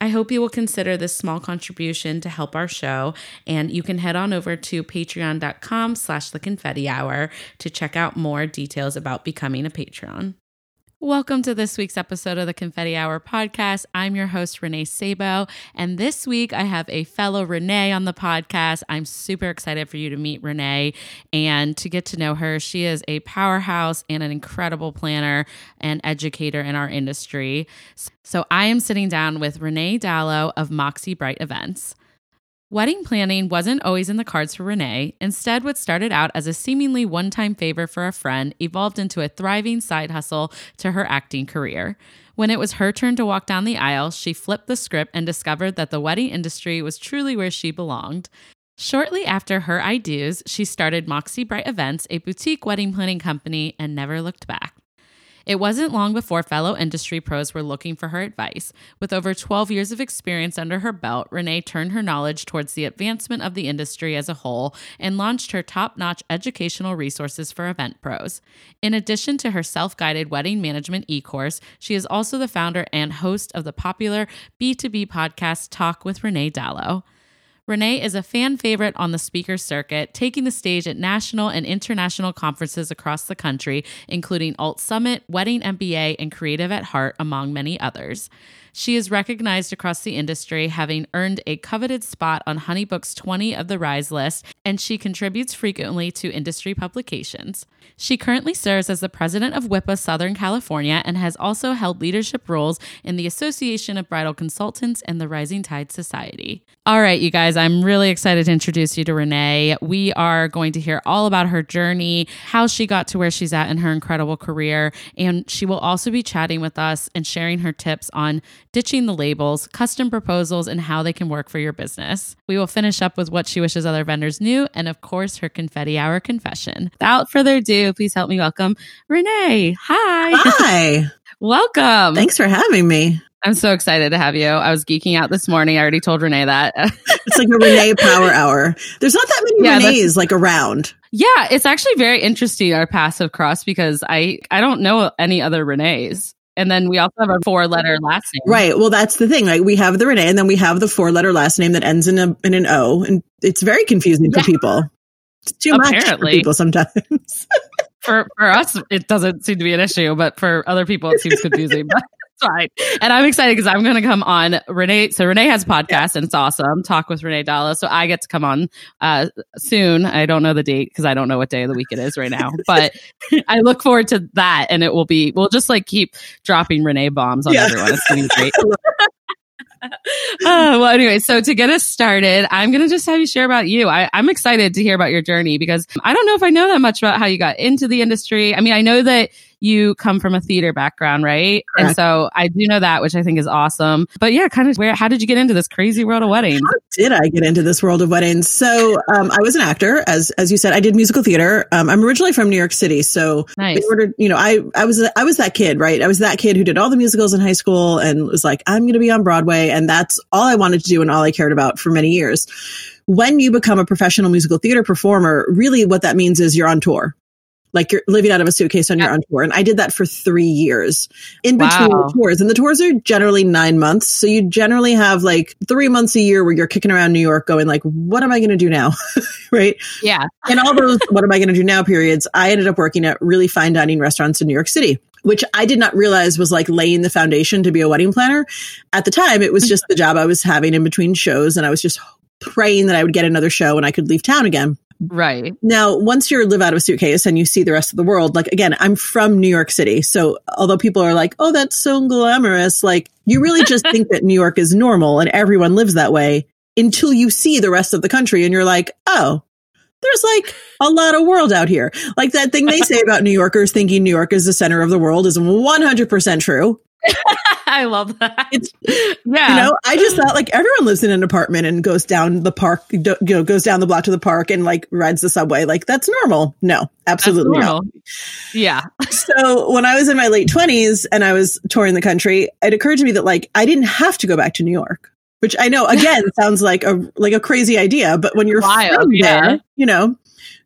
I hope you will consider this small contribution to help our show, and you can head on over to patreon.com slash the confetti hour to check out more details about becoming a patron. Welcome to this week's episode of the Confetti Hour podcast. I'm your host, Renee Sabo. And this week I have a fellow Renee on the podcast. I'm super excited for you to meet Renee and to get to know her. She is a powerhouse and an incredible planner and educator in our industry. So I am sitting down with Renee Dalo of Moxie Bright Events. Wedding planning wasn't always in the cards for Renee. Instead, what started out as a seemingly one time favor for a friend evolved into a thriving side hustle to her acting career. When it was her turn to walk down the aisle, she flipped the script and discovered that the wedding industry was truly where she belonged. Shortly after her I she started Moxie Bright Events, a boutique wedding planning company, and never looked back. It wasn't long before fellow industry pros were looking for her advice. With over 12 years of experience under her belt, Renee turned her knowledge towards the advancement of the industry as a whole and launched her top notch educational resources for event pros. In addition to her self guided wedding management e course, she is also the founder and host of the popular B2B podcast Talk with Renee Dalo. Renee is a fan favorite on the speaker circuit, taking the stage at national and international conferences across the country, including Alt Summit, Wedding MBA, and Creative at Heart, among many others. She is recognized across the industry, having earned a coveted spot on Honeybook's 20 on the Rise list, and she contributes frequently to industry publications. She currently serves as the president of WIPA Southern California and has also held leadership roles in the Association of Bridal Consultants and the Rising Tide Society. All right, you guys, I'm really excited to introduce you to Renee. We are going to hear all about her journey, how she got to where she's at in her incredible career, and she will also be chatting with us and sharing her tips on ditching the labels, custom proposals, and how they can work for your business. We will finish up with what she wishes other vendors knew, and of course, her confetti hour confession. Without further ado, please help me welcome Renee. Hi. Hi. welcome. Thanks for having me. I'm so excited to have you. I was geeking out this morning. I already told Renee that. it's like a Renee power hour. There's not that many yeah, Renees like around. Yeah, it's actually very interesting our passive cross because I I don't know any other Renees. And then we also have a four letter last name. Right. Well, that's the thing. Like we have the Renee and then we have the four letter last name that ends in a in an O. And it's very confusing yeah. for people. It's too Apparently. much for people sometimes. for for us, it doesn't seem to be an issue, but for other people, it seems confusing. But fine. And I'm excited because I'm going to come on Renee. So Renee has a podcast and it's awesome. Talk with Renee Dalo. So I get to come on uh, soon. I don't know the date because I don't know what day of the week it is right now, but I look forward to that. And it will be, we'll just like keep dropping Renee bombs on yeah. everyone. It's going to be great. uh, well, anyway, so to get us started, I'm going to just have you share about you. I, I'm excited to hear about your journey because I don't know if I know that much about how you got into the industry. I mean, I know that you come from a theater background, right? Correct. And so I do know that, which I think is awesome. But yeah, kind of where, how did you get into this crazy world of weddings? How did I get into this world of weddings? So, um, I was an actor, as, as you said, I did musical theater. Um, I'm originally from New York City. So nice. ordered, you know, I, I was, I was that kid, right? I was that kid who did all the musicals in high school and was like, I'm going to be on Broadway. And that's all I wanted to do and all I cared about for many years when you become a professional musical theater performer, really what that means is you're on tour like you're living out of a suitcase on your own tour. And I did that for three years in between wow. the tours. And the tours are generally nine months. So you generally have like three months a year where you're kicking around New York going like, what am I going to do now? right. Yeah. and all those, what am I going to do now periods, I ended up working at really fine dining restaurants in New York City which I did not realize was like laying the foundation to be a wedding planner. At the time, it was just the job I was having in between shows. And I was just praying that I would get another show and I could leave town again. Right. Now, once you live out of a suitcase and you see the rest of the world, like again, I'm from New York City. So although people are like, oh, that's so glamorous, like you really just think that New York is normal and everyone lives that way until you see the rest of the country and you're like, oh, there's like a lot of world out here. Like that thing they say about New Yorkers thinking New York is the center of the world is 100% true. I love that. It's yeah. You know, I just thought like everyone lives in an apartment and goes down the park, you know, goes down the block to the park and like rides the subway. Like that's normal. No, absolutely normal. not. Yeah. So when I was in my late twenties and I was touring the country, it occurred to me that like I didn't have to go back to New York, which I know again sounds like a like a crazy idea, but when you're Wild, from yeah. there, you know.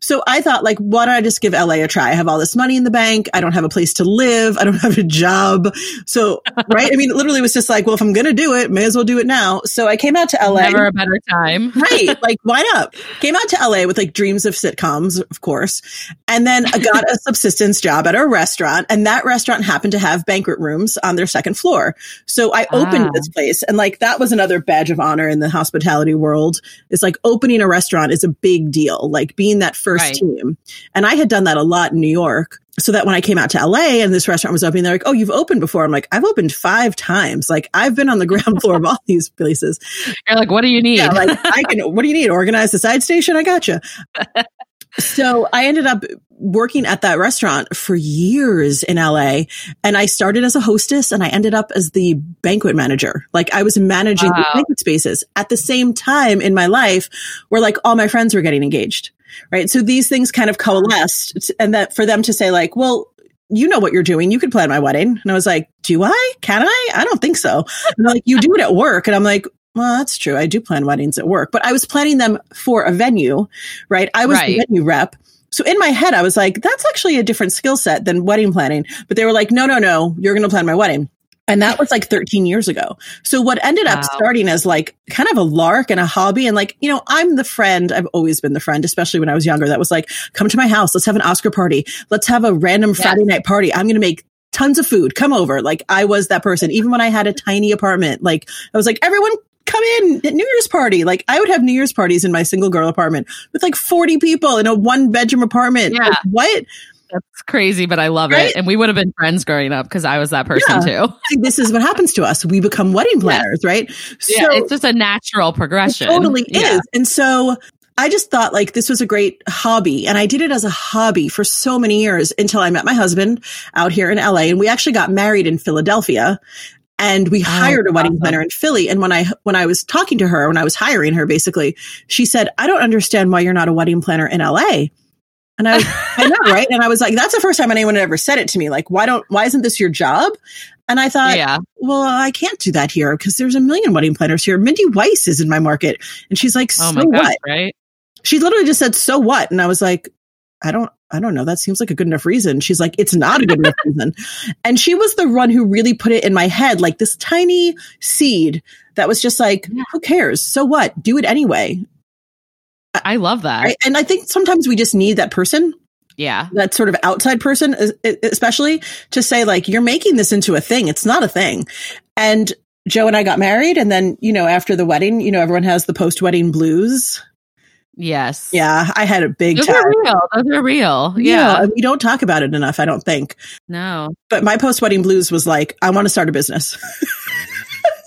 So I thought, like, why don't I just give LA a try? I have all this money in the bank. I don't have a place to live. I don't have a job. So, right? I mean, it literally was just like, well, if I'm going to do it, may as well do it now. So I came out to LA. Never a better time. right. Like, why not? Came out to LA with like dreams of sitcoms, of course. And then I got a subsistence job at a restaurant. And that restaurant happened to have banquet rooms on their second floor. So I opened Ah. this place. And like, that was another badge of honor in the hospitality world. It's like opening a restaurant is a big deal, like being that first Right. team. And I had done that a lot in New York. So that when I came out to LA and this restaurant was opening, they're like, Oh, you've opened before. I'm like, I've opened five times. Like I've been on the ground floor of all these places. You're like, what do you need? Yeah, like I can. What do you need? Organize the side station. I gotcha. so I ended up working at that restaurant for years in LA, and I started as a hostess, and I ended up as the banquet manager. Like I was managing the banquet spaces at the same time in my life, where like all my friends were getting engaged. Right. So these things kind of coalesced, and that for them to say like, well. You know what you're doing. You could plan my wedding. And I was like, do I? Can I? I don't think so. And like, you do it at work. And I'm like, well, that's true. I do plan weddings at work, but I was planning them for a venue, right? I was the venue rep. So in my head, I was like, that's actually a different skill set than wedding planning. But they were like, no, no, no, you're going to plan my wedding. And that was like 13 years ago. So what ended up Wow. starting as like kind of a lark and a hobby. And like, you know, I'm the friend. I've always been the friend, especially when I was younger. That was like, come to my house. Let's have an Oscar party. Let's have a random Yes. Friday night party. I'm going to make tons of food. Come over. Like I was that person. Even when I had a tiny apartment, like I was like, everyone come in at New Year's party. Like I would have New Year's parties in my single girl apartment with like 40 people in a one bedroom apartment. Yeah. Like, what? That's crazy, but I love Right? it. And we would have been friends growing up because I was that person too. This is what happens to us. We become wedding planners, right? Yeah, it's just a natural progression. It totally Yeah. is. And so I just thought like this was a great hobby. And I did it as a hobby for so many years until I met my husband out here in LA. And we actually got married in Philadelphia. And we oh, hired a wedding planner in Philly. And when I when I was talking to her, when I was hiring her, basically, she said, I don't understand why you're not a wedding planner in LA. And I, I know, right? And I was like, that's the first time anyone had ever said it to me. Like, why don't, why isn't this your job? And I thought, yeah. well, I can't do that here because there's a million wedding planners here. Mindy Weiss is in my market. And she's like, Oh so my gosh, what? right? She literally just said, so what? And I was like, I don't, I don't know. That seems like a good enough reason. She's like, it's not a good enough reason. And she was the one who really put it in my head, like this tiny seed that was just like, Yeah. who cares? So what? Do it anyway. I love that. Right? And I think sometimes we just need that person Yeah. that sort of outside person, especially to say like, you're making this into a thing. It's not a thing. And Joe and I got married. And then, you know, after the wedding, you know, everyone has the post wedding blues. Yes. Yeah. I had a big Those time. are real. Those are real. Yeah. and we don't talk about it enough, I don't think. No. But my post wedding blues was like, I want to start a business.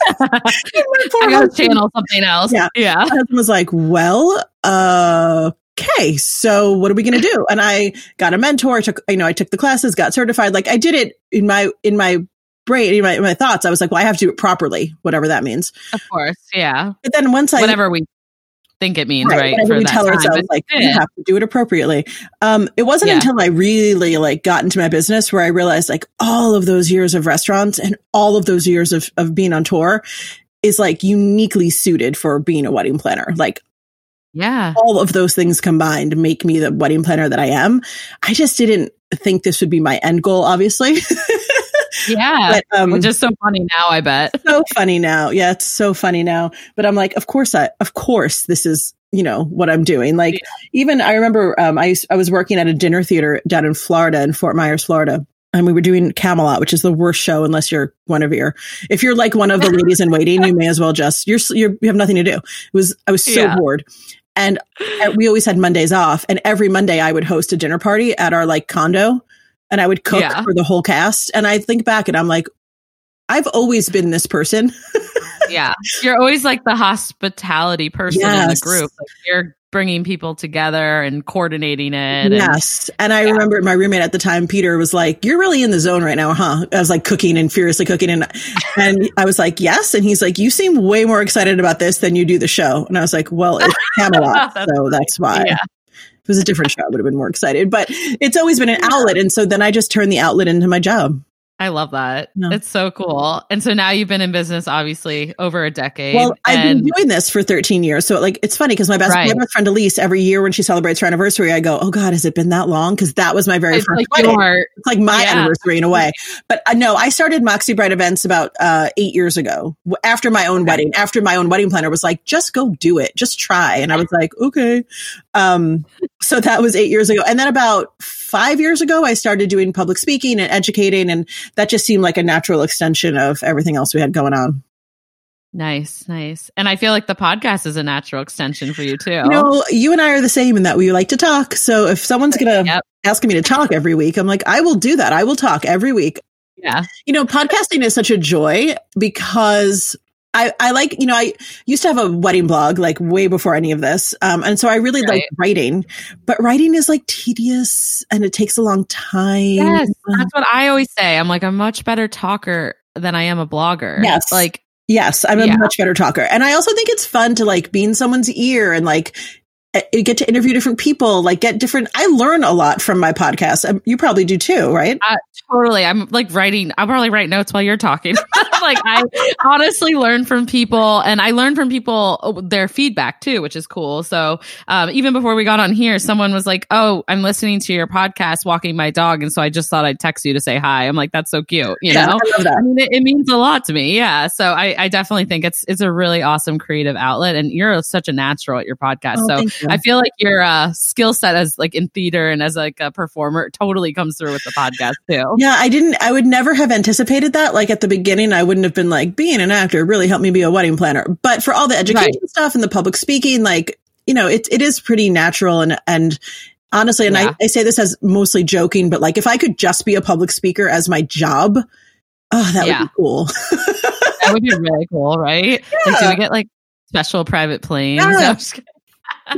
And my poor I gotta channel something else. Yeah. Yeah. my husband was like, well, uh, okay, so what are we going to do? And I got a mentor, took, you know, I took the classes, got certified. Like I did it in my, in my brain, in my, in my thoughts. I was like, well, I have to do it properly, whatever that means. Of course. Yeah. But then once I, Whatever we think it means, right? for we that tell time. ourselves, like, you have to do it appropriately. Um, it wasn't Yeah. until I really like got into my business where I realized like all of those years of restaurants and all of those years of, of being on tour is like uniquely suited for being a wedding planner. Like yeah. all of those things combined make me the wedding planner that I am. I just didn't think this would be my end goal, obviously. Yeah. but um, Which is so funny now, I bet. so funny now. Yeah, it's so funny now. But I'm like, of course, I, of course, this is you know what I'm doing. Like even I remember um, I used, I was working at a dinner theater down in Florida, in Fort Myers, Florida. And we were doing Camelot, which is the worst show unless you're Guinevere. If you're like one of the ladies in waiting, you may as well just you're, you're you have nothing to do. It was I was so Yeah. bored. And we always had Mondays off. And every Monday I would host a dinner party at our like condo and I would cook Yeah. for the whole cast. And I think back and I'm like, I've always been this person. yeah. You're always like the hospitality person in the group. Like you're bringing people together and coordinating it. and- Yes. And I remember my roommate at the time, Peter, was like, You're really in the zone right now, huh? I was like cooking and furiously cooking. And, and I was like, Yes. And he's like, You seem way more excited about this than you do the show. And I was like, Well, it's Camelot. That's so that's why. Yeah. It was a different show, I would have been more excited. But it's always been an outlet. And so then I just turned the outlet into my job. I love that. Yeah. It's so cool. And so now you've been in business obviously over a decade. Well, I've and been doing this for 13 years. So like, it's funny because my best, Right. my best friend Elise, every year when she celebrates her anniversary, I go, Oh God, has it been that long? Cause that was my very it's first like your It's like my Yeah. anniversary in a way. But uh, no, I started Moxie Bright events about uh, eight years ago after my own wedding. After my own wedding planner was like, just go do it, just try. And I was like, okay. Um, so that was eight years ago. And then about five years ago, I started doing public speaking and educating. And that just seemed like a natural extension of everything else we had going on. nice, nice. And I feel like the podcast is a natural extension for you too. You know, you and I are the same in that we like to talk. So if someone's going to Yep. ask me to talk every week, I'm like, I will do that. I will talk every week. yeah. You know, podcasting is such a joy because I, I like, you know, I used to have a wedding blog like way before any of this. Um, and so I really Right. like writing, but writing is like tedious and it takes a long time. Yes. That's what I always say. I'm like a much better talker than I am a blogger. Yes. Like Yes, I'm a Yeah. much better talker. And I also think it's fun to like be in someone's ear and like get to interview different people, like get different. I learn a lot from my podcast. Um, You probably do too, right? Totally. I'm like writing, I'll probably write notes while you're talking. like I honestly learn from people and I learn from people uh, their feedback too, which is cool. So, um, even before we got on here, someone was like, Oh, I'm listening to your podcast walking my dog. And so I just thought I'd text you to say hi. I'm like, that's so cute. You Yeah, know? I. I mean, it, it means a lot to me. Yeah. So I, I definitely think it's, it's a really awesome creative outlet and you're such a natural at your podcast. Oh, so I feel like your uh, skill set as like in theater and as like a performer totally comes through with the podcast too. Yeah, I didn't, I would never have anticipated that. Like at the beginning, I wouldn't have been like, being an actor really helped me be a wedding planner. But for all the education stuff and the public speaking, like, you know, it, it is pretty natural and, and, Honestly, and Yeah. I, I say this as mostly joking, but like if I could just be a public speaker as my job, oh, that Yeah. would be cool. That would be really cool, right? Like, do we get like special private planes? Yeah.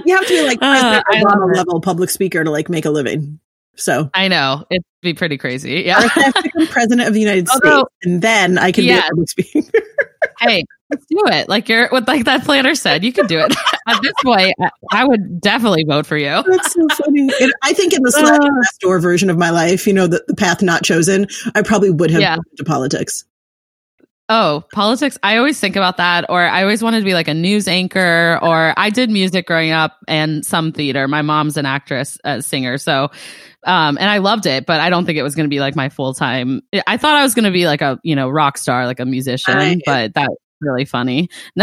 You have to be like Uh, President love Obama level public speaker to like make a living. So I know it'd be pretty crazy. Yeah. I have to become president of the United Although- States, and then I can be a public speaker. hey, let's do it. Like you're what like that planner said, you can do it. At this point, I, would definitely vote for you. That's so funny. I think in the sliding Uh. door version of my life, you know, the, the path not chosen, I probably would have Yeah. into politics. Oh, politics. I always think about that. Or I always wanted to be like a news anchor, or I did music growing up and some theater. My mom's an actress, a singer. So, um, and I loved it, but I don't think it was going to be like my full time. I thought I was going to be like a, you know, rock star, like a musician, Right. but that's really funny.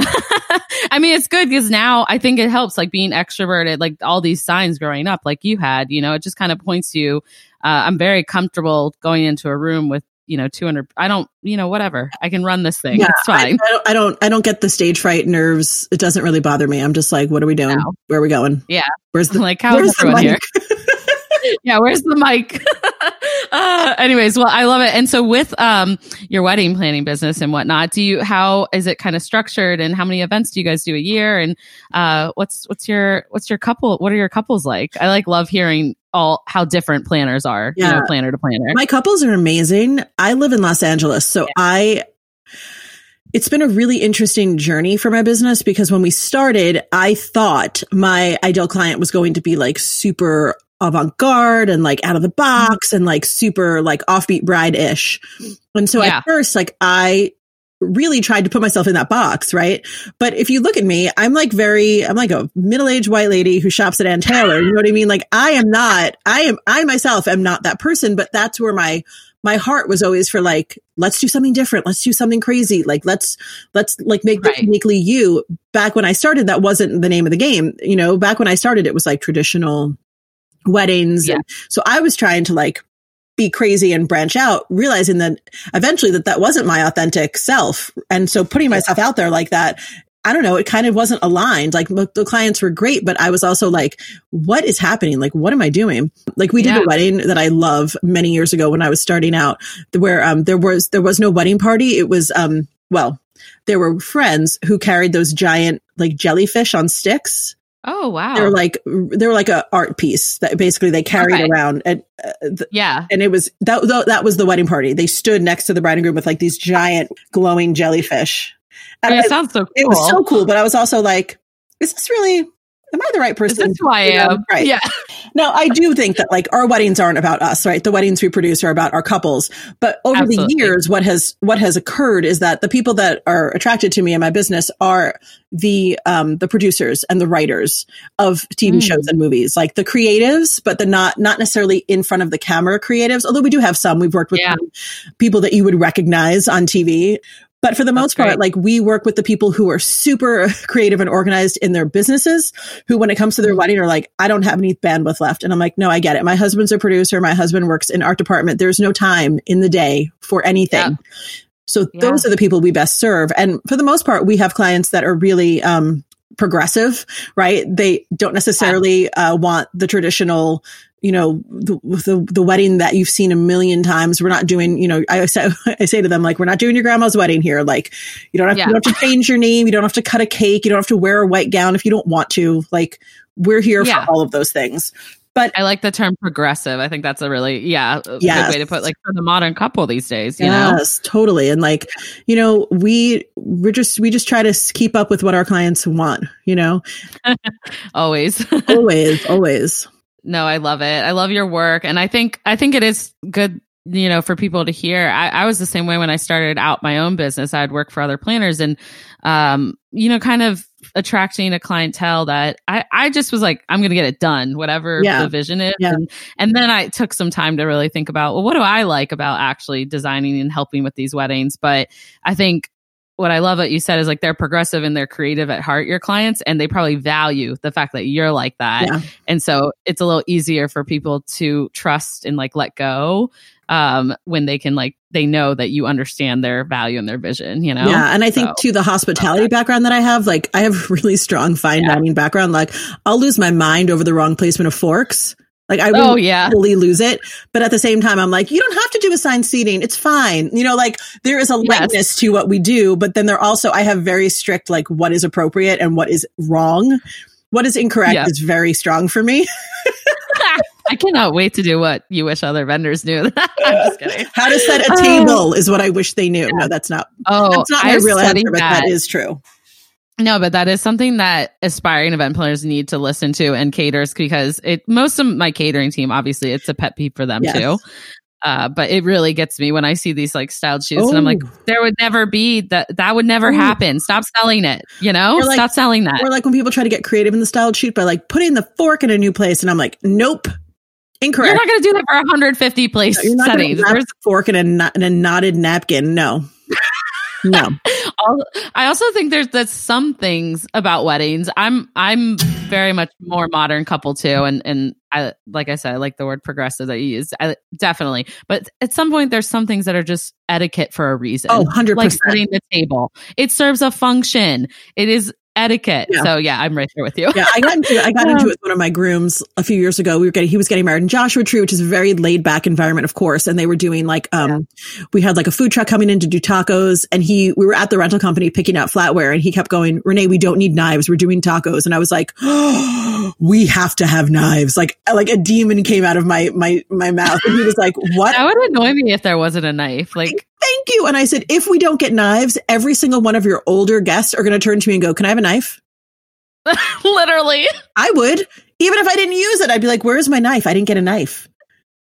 I mean, it's good because now I think it helps like being extroverted, like all these signs growing up, like you had, you know, it just kind of points you. Uh, I'm very comfortable going into a room with, you know, 200. I don't, you know, whatever. I can run this thing. Yeah, it's I, fine. I don't, I don't, I don't get the stage fright nerves. It doesn't really bother me. I'm just like, what are we doing? No. Where are we going? Yeah. Where's the, like, where's the everyone here? mic? yeah, where's the mic? uh, anyways, well, I love it. And so with um your wedding planning business and whatnot, do you how is it kind of structured and how many events do you guys do a year? And uh what's what's your what's your couple what are your couples like? I like love hearing all how different planners are, you know, Yeah. planner to planner. My couples are amazing. I live in Los Angeles, so I it's been a really interesting journey for my business because when we started, I thought my ideal client was going to be like super avant-garde and like out of the mm-hmm. box and like super like offbeat bride-ish. And so Yeah. at first, like I really tried to put myself in that box, right? But if you look at me, I'm like very, I'm like a middle-aged white lady who shops at Ann Taylor. You know what I mean? Like I am not, I am, I myself am not that person, but that's where my, my heart was always for like, let's do something different. Let's do something crazy. Like, let's, let's like make Right. uniquely you. Back when I started, that wasn't the name of the game. You know, back when I started, it was like traditional weddings. Yeah. And so I was trying to like be crazy and branch out, realizing that eventually that that wasn't my authentic self. And so putting myself out there like that, I don't know, it kind of wasn't aligned. Like the clients were great, but I was also like, what is happening? Like, what am I doing? Like we did Yeah. a wedding that I love many years ago when I was starting out where, um, there was, there was no wedding party. It was, um, well, there were friends who carried those giant like jellyfish on sticks. Oh wow. They're like, they were like a art piece that basically they carried Okay. around and, uh, th- yeah. and it was that, that that was the wedding party. They stood next to the bride and groom with like these giant glowing jellyfish. And mean, I- it sounds so cool. it was so cool, but I was also like, is this really, am I the right Is person? this who I You know, am? Right. Yeah. Now, I do think that like our weddings aren't about us, right? The weddings we produce are about our couples. But over Absolutely. the years, what has, what has occurred is that the people that are attracted to me and my business are the, um, the producers and the writers of TV Mm. shows and movies, like the creatives, but the not, not necessarily in front of the camera creatives. Although we do have some, we've worked with Yeah. people that you would recognize on TV. But for the most part, great. like we work with the people who are super creative and organized in their businesses, who when it comes to their wedding are like, I don't have any bandwidth left. And I'm like, no, I get it. My husband's a producer. My husband works in art department. There's no time in the day for anything. Yeah. So Yeah. those are the people we best serve. And for the most part, we have clients that are really, um, progressive, right? They don't necessarily uh, want the traditional, you know, the, the the wedding that you've seen a million times. We're not doing, you know, I say I say to them like, we're not doing your grandma's wedding here. Like, you don't have, Yeah. you don't have to change your name. You don't have to cut a cake. You don't have to wear a white gown if you don't want to. Like, we're here Yeah. for all of those things. But I like the term progressive. I think that's a really yeah Yes. good way to put like for the modern couple these days. You know. yes, totally. And like, you know, we we're just we just try to keep up with what our clients want. You know, Always. always, always. No, I love it. I love your work, and I think I think it is good. You know, for people to hear. I, I was the same way when I started out my own business. I'd work for other planners, and um, you know, kind of attracting a clientele that I, I just was like, I'm going to get it done, whatever Yeah. the vision is. Yeah. And, and then I took some time to really think about, well, what do I like about actually designing and helping with these weddings? But I think what I love what you said is like they're progressive and they're creative at heart, your clients, and they probably value the fact that you're like that. Yeah. And so it's a little easier for people to trust and like let go um when they can like they know that you understand their value and their vision, you know? Yeah, and I think So- too the hospitality background that I have, like I have really strong fine Yeah. dining background. Like I'll lose my mind over the wrong placement of forks. Like I Oh will yeah. fully lose it. But at the same time, I'm like, you don't have to do assigned seating. It's fine. You know, like there is a Yes. lightness to what we do, but then there also, I have very strict, like what is appropriate and what is wrong. What is incorrect Yeah. is very strong for me. I cannot wait to do what you wish other vendors knew. I'm just kidding. How to set a Oh. table is what I wish they knew. No, that's not, Oh, that's not my I real answer, but that. that is true. No, but that is something that aspiring event planners need to listen to and caters because it most of my catering team, obviously, it's a pet peeve for them Yes. too. Uh, but it really gets me when I see these like styled shoots and I'm like, Oh. there would never be that. That would never Oh. happen. Stop selling it. You know, like- stop selling that. Or like when people try to get creative in the styled shoot by like putting the fork in a new place, and I'm like, nope, incorrect. You're not going to do that for 150 place You're not settings. There's a fork in a, in a knotted napkin. No, no. I also think there's that's some things about weddings. I'm I'm very much more modern couple too, and and I like I said, I like the word progressive that you use. I, definitely, but at some point, there's some things that are just etiquette for a reason. Oh, 100 like percent. setting the table. It serves a function. It is etiquette. Yeah. So yeah, I'm right there with you. Yeah, I got into I got into it with one of my grooms a few years ago. We were getting he was getting married in Joshua Tree, which is a very laid back environment, of course. And they were doing like um we had like a food truck coming in to do tacos, and he we were at the rental company picking out flatware, and he kept going, Renee, we don't need knives. We're doing tacos, and I was like, we have to have knives. Like like a demon came out of my my my mouth, and he was like, what? That would annoy me if there wasn't a knife. Like, Thank you. And I said, if we don't get knives, every single one of your older guests are going to turn to me and go, Can I have a knife? literally. I would. Even if I didn't use it, I'd be like, Where's my knife? I didn't get a knife.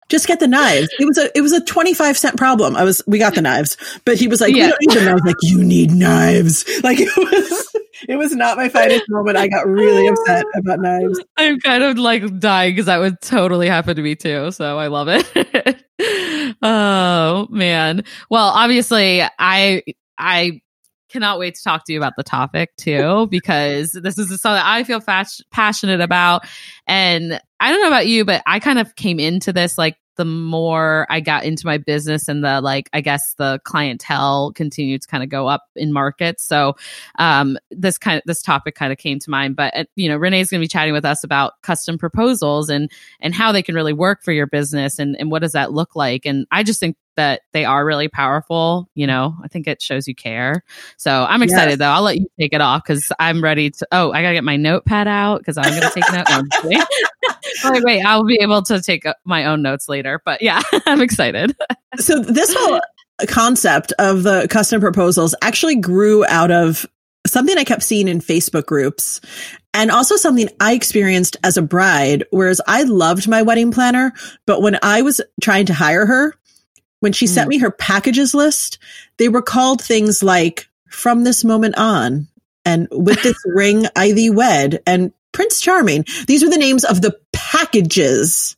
Just get the knives. It was a it was a 25 cent problem. I was we got the knives. But he was like, Yeah. We don't need them. I was like, You need knives. Like it was it was not my finest moment. I got really upset about knives. I'm kind of like dying because that would totally happen to me too. So I love it. Oh man. Well, obviously I I cannot wait to talk to you about the topic too because this is something I feel fas- passionate about and I don't know about you but I kind of came into this like the more I got into my business and the like, I guess the clientele continued to kind of go up in markets. So, um, this kind of this topic kind of came to mind. But uh, you know, Renee's going to be chatting with us about custom proposals and and how they can really work for your business and and what does that look like. And I just think that they are really powerful. You know, I think it shows you care. So I'm excited yes. though. I'll let you take it off because I'm ready to. Oh, I gotta get my notepad out because I'm gonna take notes. Oh, wait, wait, I'll be able to take my own notes later. But yeah, I'm excited. so this whole concept of the custom proposals actually grew out of something I kept seeing in Facebook groups and also something I experienced as a bride. Whereas I loved my wedding planner, but when I was trying to hire her, when she mm. sent me her packages list, they were called things like from this moment on and with this ring I thee wed and Prince Charming. These were the names of the packages.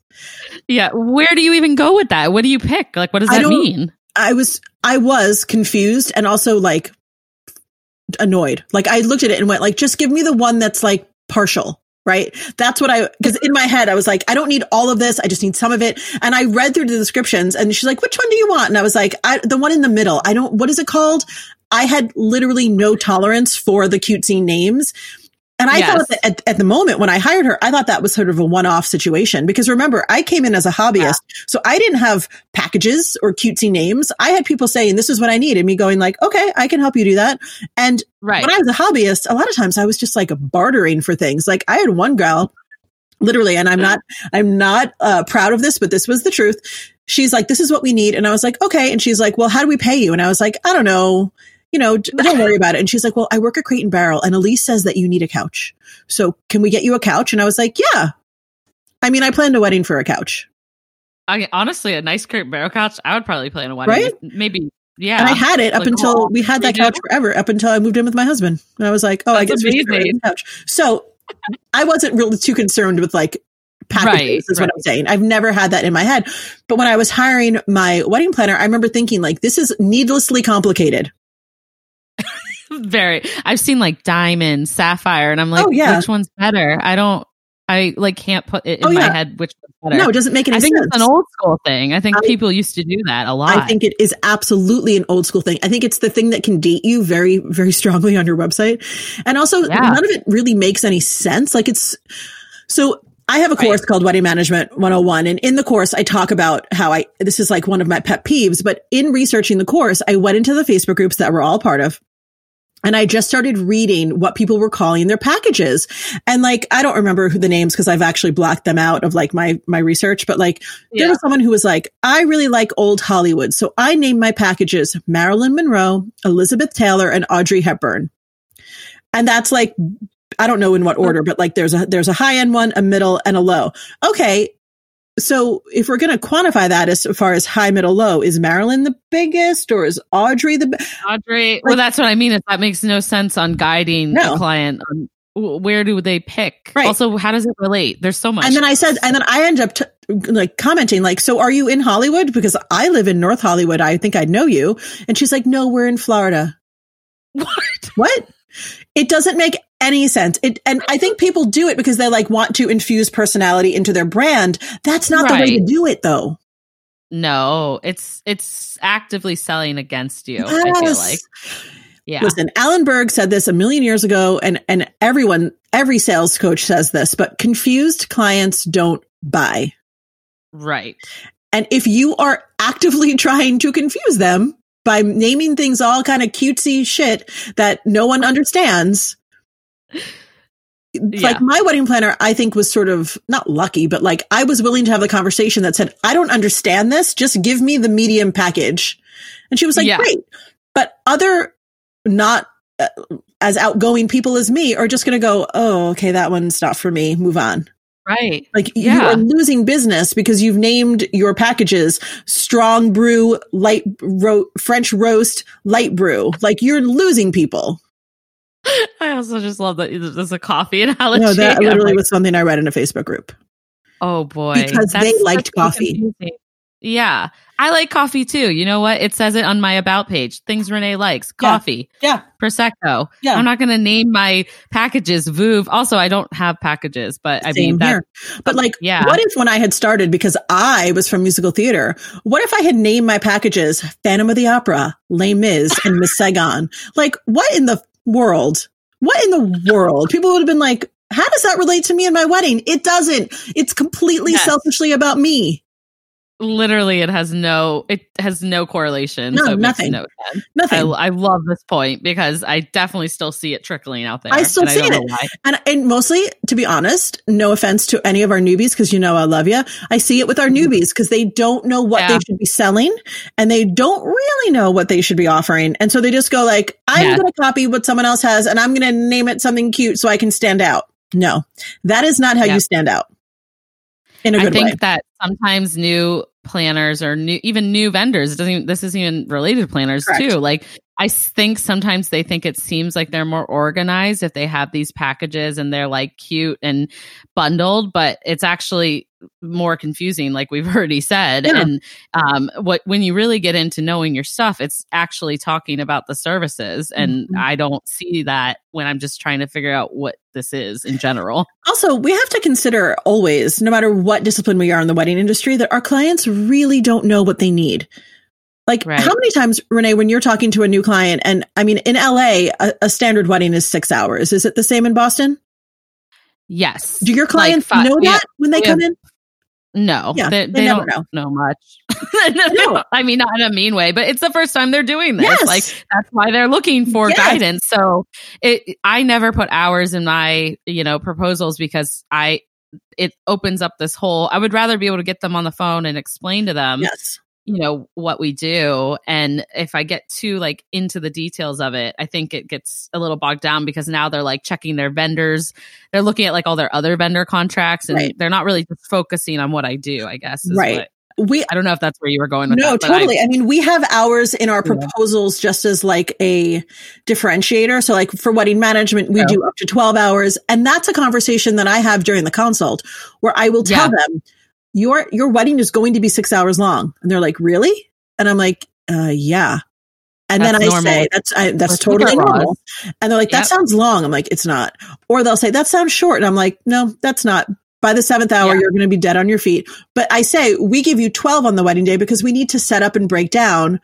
Yeah. Where do you even go with that? What do you pick? Like, what does that mean? I was, I was confused and also like annoyed. Like I looked at it and went like, just give me the one that's like partial. Right. That's what I, cause in my head, I was like, I don't need all of this. I just need some of it. And I read through the descriptions and she's like, which one do you want? And I was like, I, the one in the middle. I don't, what is it called? I had literally no tolerance for the cutesy names. And I yes. thought that at, at, the moment when I hired her, I thought that was sort of a one-off situation because remember, I came in as a hobbyist. Yeah. So I didn't have packages or cutesy names. I had people saying, this is what I need. And me going like, okay, I can help you do that. And right. when I was a hobbyist, a lot of times I was just like bartering for things. Like I had one gal literally, and I'm not, I'm not uh, proud of this, but this was the truth. She's like, this is what we need. And I was like, okay. And she's like, well, how do we pay you? And I was like, I don't know you know, don't worry about it. And she's like, well, I work at Crate and Barrel and Elise says that you need a couch. So can we get you a couch? And I was like, yeah. I mean, I planned a wedding for a couch. I honestly, a nice Crate and Barrel couch, I would probably plan a wedding. Right? Maybe. Yeah. And I had it up like, until oh, we had that couch forever, up until I moved in with my husband. And I was like, oh, That's I guess amazing. we should couch. So I wasn't really too concerned with like packages right, is right. what I'm saying. I've never had that in my head. But when I was hiring my wedding planner, I remember thinking like, this is needlessly complicated. Very. I've seen like diamond, sapphire, and I'm like, oh, yeah. which one's better? I don't. I like can't put it in oh, my head which one's better. No, it doesn't make any I think sense. it's an old school thing. I think I, people used to do that a lot. I think it is absolutely an old school thing. I think it's the thing that can date you very, very strongly on your website. And also yeah. none of it really makes any sense. Like it's so I have a course right. called Wedding Management 101. And in the course, I talk about how I, this is like one of my pet peeves, but in researching the course, I went into the Facebook groups that we're all part of. And I just started reading what people were calling their packages. And like, I don't remember who the names because I've actually blocked them out of like my, my research, but like yeah. there was someone who was like, I really like old Hollywood. So I named my packages Marilyn Monroe, Elizabeth Taylor, and Audrey Hepburn. And that's like, I don't know in what order, but like there's a, there's a high end one, a middle and a low. Okay. So if we're going to quantify that as far as high, middle, low, is Marilyn the biggest or is Audrey the Audrey? Well, that's what I mean. If that makes no sense on guiding no. the client, um, where do they pick? Right. Also, how does it relate? There's so much. And then I said, and then I end up t- like commenting, like, so are you in Hollywood? Because I live in North Hollywood. I think I know you. And she's like, no, we're in Florida. What? What? It doesn't make any sense. It, and I think people do it because they like want to infuse personality into their brand. That's not right. the way to do it though. No, it's it's actively selling against you. Yes. I feel like. Yeah. Listen, Alan Berg said this a million years ago and and everyone every sales coach says this, but confused clients don't buy. Right. And if you are actively trying to confuse them by naming things all kind of cutesy shit that no one understands, yeah. like my wedding planner i think was sort of not lucky but like i was willing to have the conversation that said i don't understand this just give me the medium package and she was like yeah. great but other not uh, as outgoing people as me are just going to go oh okay that one's not for me move on right like yeah. you are losing business because you've named your packages strong brew light ro- french roast light brew like you're losing people I also just love that there's a coffee analogy. No, that literally like, was something I read in a Facebook group. Oh boy, because they liked coffee. Confusing. Yeah. I like coffee too. You know what? It says it on my about page. Things Renee likes. Coffee. Yeah. Prosecco. Yeah. I'm not going to name my packages Vouv. Also, I don't have packages, but I mean, that, here. But like, yeah. what if when I had started, because I was from musical theater, what if I had named my packages Phantom of the Opera, Les Mis, and Miss Saigon? Like, what in the world? What in the world? People would have been like, how does that relate to me and my wedding? It doesn't. It's completely Yes. selfishly about me. Literally it has no, it has no correlation. No, so nothing. No sense. I, Nothing. I love this point because I definitely still see it trickling out there. I still and see don't it. know why. And, and mostly, to be honest, no offense to any of our newbies, because you know I love you. I see it with our newbies because they don't know what Mm-hmm. Yeah. they should be selling and they don't really know what they should be offering. And so they just go like, I'm Yeah. going to copy what someone else has and I'm going to name it something cute so I can stand out. No, that is not how Yep. you stand out in a I good think way. that sometimes new planners or new even new vendors it doesn't even, this isn't even related to planners Correct. too like i think sometimes they think it seems like they're more organized if they have these packages and they're like cute and bundled but it's actually more confusing like we've already said Yeah. and um what when you really get into knowing your stuff it's actually talking about the services and Mhm. i don't see that when i'm just trying to figure out what this is in general Also, we have to consider always, no matter what discipline we are in the wedding industry, that our clients really don't know what they need. Like, Right. how many times, Renee, when you're talking to a new client, and I mean, in LA, a, a standard wedding is six hours. Is it the same in Boston? yes Do your Like clients know that when they we come in? No, Yeah, they, they they don't know, know much. no. I mean, not in a mean way, but it's the first time they're doing this. Yes. Like that's why they're looking for Yes. guidance. So it, I never put hours in my, you know, proposals because I, it opens up this whole. I would rather be able to get them on the phone and explain to them, yes. You know, what we do. And if I get too like into the details of it, I think it gets a little bogged down because now they're like checking their vendors. They're looking at like all their other vendor contracts and Right. they're not really just focusing on what I do, I guess. is Right. what- We, I don't know if that's where you were going with no, that. but I- totally. I, mean, we have hours in our Yeah. proposals just as like a differentiator. So, like for wedding management, we Yeah. do up to 12 hours. And that's a conversation that I have during the consult where I will tell them, your, your wedding is going to be six hours long. And they're like, really? And I'm like, uh, yeah. And then I normal. say, that's, I, that's totally normal. And they're like, that Yep. sounds long. I'm like, it's not. Or they'll say, that sounds short. And I'm like, no, that's not. By the seventh hour, Yeah. you're going to be dead on your feet. But I say, we give you 12 on the wedding day because we need to set up and break down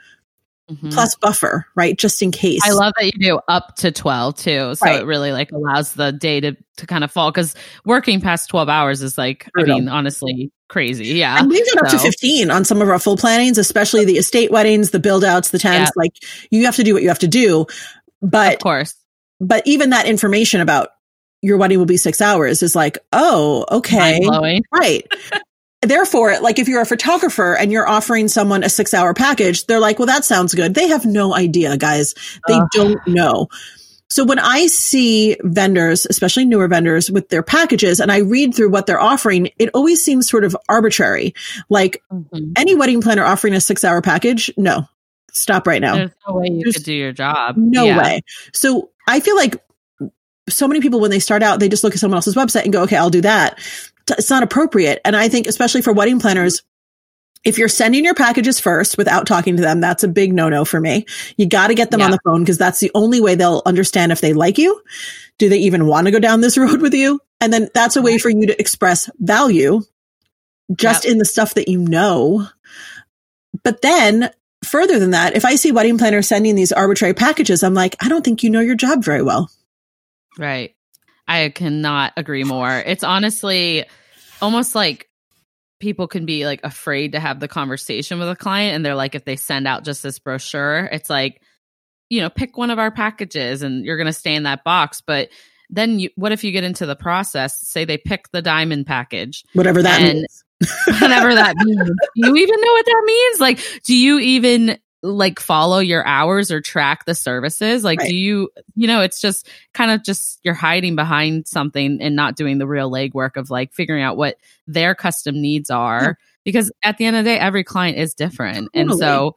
Mhm. plus buffer, right? Just in case. I love that you do up to 12 too. So Right. it really like allows the day to, to kind of fall because working past 12 hours is like, Brutal. I mean, honestly, crazy. Yeah. And we've done up to 15 on some of our full plannings, especially the estate weddings, the build outs, the tents. Yeah. Like you have to do what you have to do. But of course. but even that information about your wedding will be six hours is like, oh, okay. Right. Therefore, like if you're a photographer and you're offering someone a six hour package, they're like, well, that sounds good. They have no idea, guys. They Ugh. don't know. So when I see vendors, especially newer vendors with their packages and I read through what they're offering, it always seems sort of arbitrary. Like Mhm. any wedding planner offering a six hour package, no, stop right now. There's no way you There's could do your job. No Yeah. way. So I feel like so many people, when they start out, they just look at someone else's website and go, okay, I'll do that. It's not appropriate. And I think, especially for wedding planners, if you're sending your packages first without talking to them, that's a big no no for me. You got to get them on the phone because that's the only way they'll understand if they like you. Do they even want to go down this road with you? And then that's a way for you to express value just Yep. in the stuff that you know. But then further than that, if I see wedding planners sending these arbitrary packages, I'm like, I don't think you know your job very well. Right. I cannot agree more. It's honestly almost like people can be like afraid to have the conversation with a client and they're like if they send out just this brochure, it's like you know, pick one of our packages and you're going to stay in that box, but then you what if you get into the process, say they pick the diamond package Whatever that And- means. whatever that means. Do you even know what that means? Like, do you even like follow your hours or track the services? Like, Right. do you, you know, it's just kind of just you're hiding behind something and not doing the real legwork of like figuring out what their custom needs are. Yeah. Because at the end of the day, every client is different. And so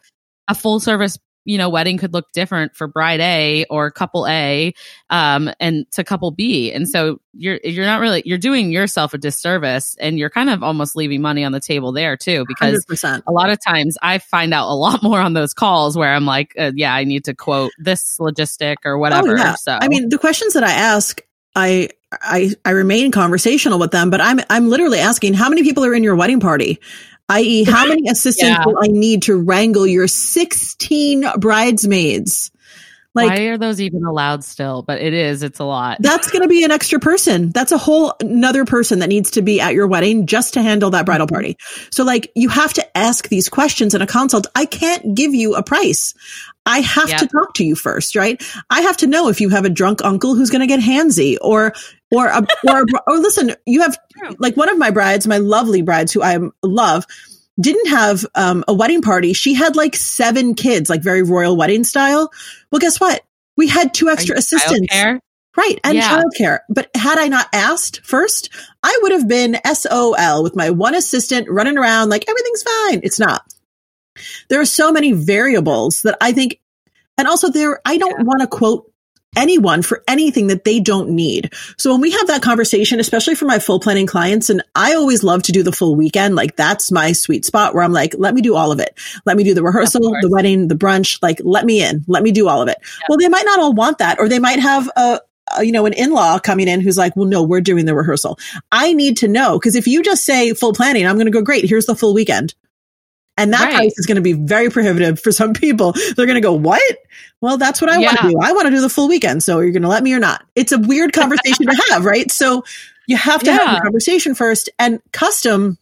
a full service you know, wedding could look different for bride A or couple A, um, and to couple B. And so you're, you're not really, you're doing yourself a disservice and you're kind of almost leaving money on the table there too, because 100%. a lot of times I find out a lot more on those calls where I'm like, uh, yeah, I need to quote this logistic or whatever. Oh, yeah. So, I mean, the questions that I ask, I, I, I remain conversational with them, but I'm, I'm literally asking how many people are in your wedding party? i.e., how many assistants Yeah. will I need to wrangle your 16 bridesmaids? Like, why are those even allowed still? But it is, it's a lot. that's going to be an extra person. That's a whole another person that needs to be at your wedding just to handle that bridal party. So like you have to ask these questions in a consult. I can't give you a price. I have Yep. to talk to you first, right? I have to know if you have a drunk uncle who's going to get handsy or or a, or a, or listen, you have like one of my brides, my lovely brides who I love didn't have um, a wedding party. She had like seven kids, like very royal wedding style. Well, guess what? We had two extra assistants. Childcare? Right. And Yeah. childcare. But had I not asked first, I would have been SOL with my one assistant running around like everything's fine. It's not. There are so many variables that I think, and also there, I don't want to quote anyone for anything that they don't need. So when we have that conversation, especially for my full planning clients, and I always love to do the full weekend, like that's my sweet spot where I'm like, let me do all of it. Let me do the rehearsal, the wedding, the brunch, like let me in, let me do all of it. Well, they might not all want that, or they might have a, you know, an in-law coming in who's like, well, no, we're doing the rehearsal. I need to know because if you just say full planning, I'm going to go great. Here's the full weekend. And that Right. price is going to be very prohibitive for some people. They're going to go, what? Well, that's what I want to do. I want to do the full weekend. So you're going to let me or not? It's a weird conversation to have, right? So you have to have Yeah. the conversation first and custom,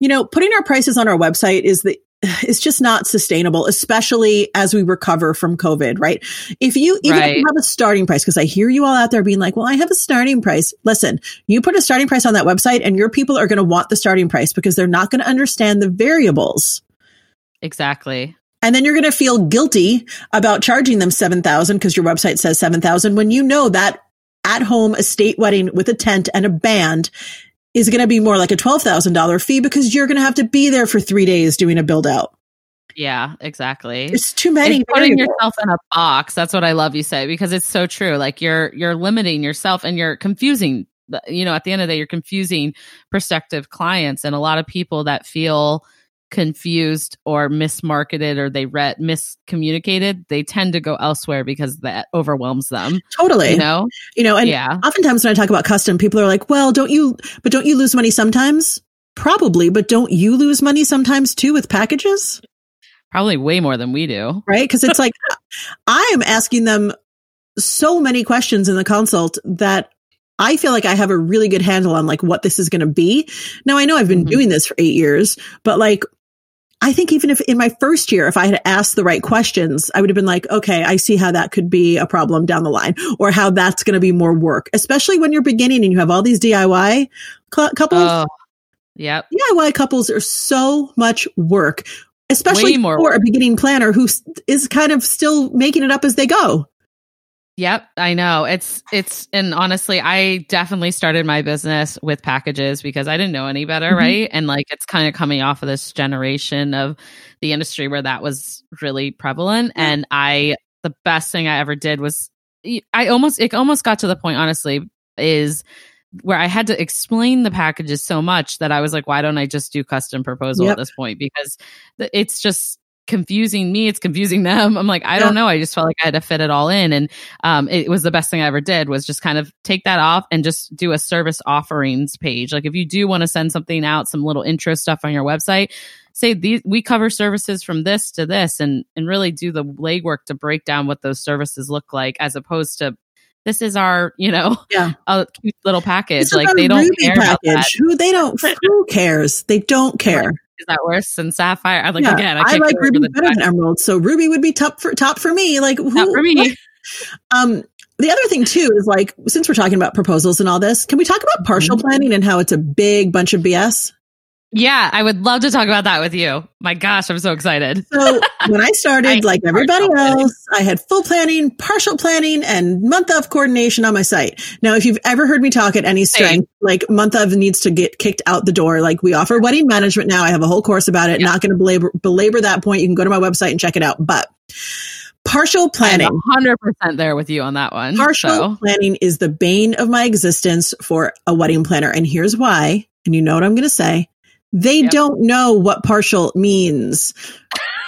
you know, putting our prices on our website is the, it's just not sustainable, especially as we recover from COVID, right? If you even if you have a starting price, because I hear you all out there being like, well, I have a starting price. Listen, you put a starting price on that website and your people are going to want the starting price because they're not going to understand the variables. Exactly. And then you're going to feel guilty about charging them 7,000 because your website says 7,000 when you know that at home estate wedding with a tent and a band is going to be more like a $12,000 fee because you're going to have to be there for three days doing a build out. Yeah, exactly. It's too many. It's putting variables. yourself in a box. That's what I love you say because it's so true. Like you're you're limiting yourself and you're confusing. You know, at the end of the day, you're confusing prospective clients and a lot of people that feel confused or mismarketed or they read miscommunicated. They tend to go elsewhere because that overwhelms them. Totally. You know? You know, and yeah. oftentimes when I talk about custom, people are like, well, don't you, but don't you lose money sometimes? Probably, but don't you lose money sometimes too with packages? Probably way more than we do. Right? Because it's like, I am asking them so many questions in the consult that I feel like I have a really good handle on like what this is going to be. Now I know I've been Mhm. doing this for eight years, but like, I think even if in my first year, if I had asked the right questions, I would have been like, okay, I see how that could be a problem down the line or how that's going to be more work, especially when you're beginning and you have all these DIY cou- couples. Oh. Yep. DIY couples are so much work, especially Way more for a beginning planner who is kind of still making it up as they go. Yep, I know. It's it's and honestly, I definitely started my business with packages because I didn't know any better, Mhm. right? And like it's kind of coming off of this generation of the industry where that was really prevalent Yeah. and I the best thing I ever did was I almost it almost got to the point honestly is where I had to explain the packages so much that I was like why don't I just do custom proposal Yep. at this point because it's just confusing me it's confusing them i'm like i don't know i just felt like i had to fit it all in and um, it was the best thing I ever did was just kind of take that off and just do a service offerings page. Like if you do want to send something out, some little intro stuff on your website, say these we cover services from this to this, and and really do the legwork to break down what those services look like, as opposed to this is our you know Yeah. a cute little package. Like they don't Ruby care about that. package. Who they don't. Who cares? They don't care. Is that worse than sapphire? I'm like Yeah, again, I, I, like Ruby better than Emerald, so Ruby would be top for top for me. Like who, Not for me. Um, the other thing too is like since we're talking about proposals and all this, can we talk about partial Mm-hmm. planning and how it's a big bunch of BS? Yeah, I would love to talk about that with you. My gosh, I'm so excited. So when I started, I like everybody else, I had full planning, partial planning, and month of coordination on my site. Now, if you've ever heard me talk at any strength, like month of needs to get kicked out the door. Like we offer wedding management now. I have a whole course about it. Yeah. Not going to belabor, belabor that point. You can go to my website and check it out. But Partial planning. I'm 100% there with you on that one. Partial so. planning is the bane of my existence for a wedding planner. And here's why. And you know what I'm going to say. They Yep. don't know what partial means.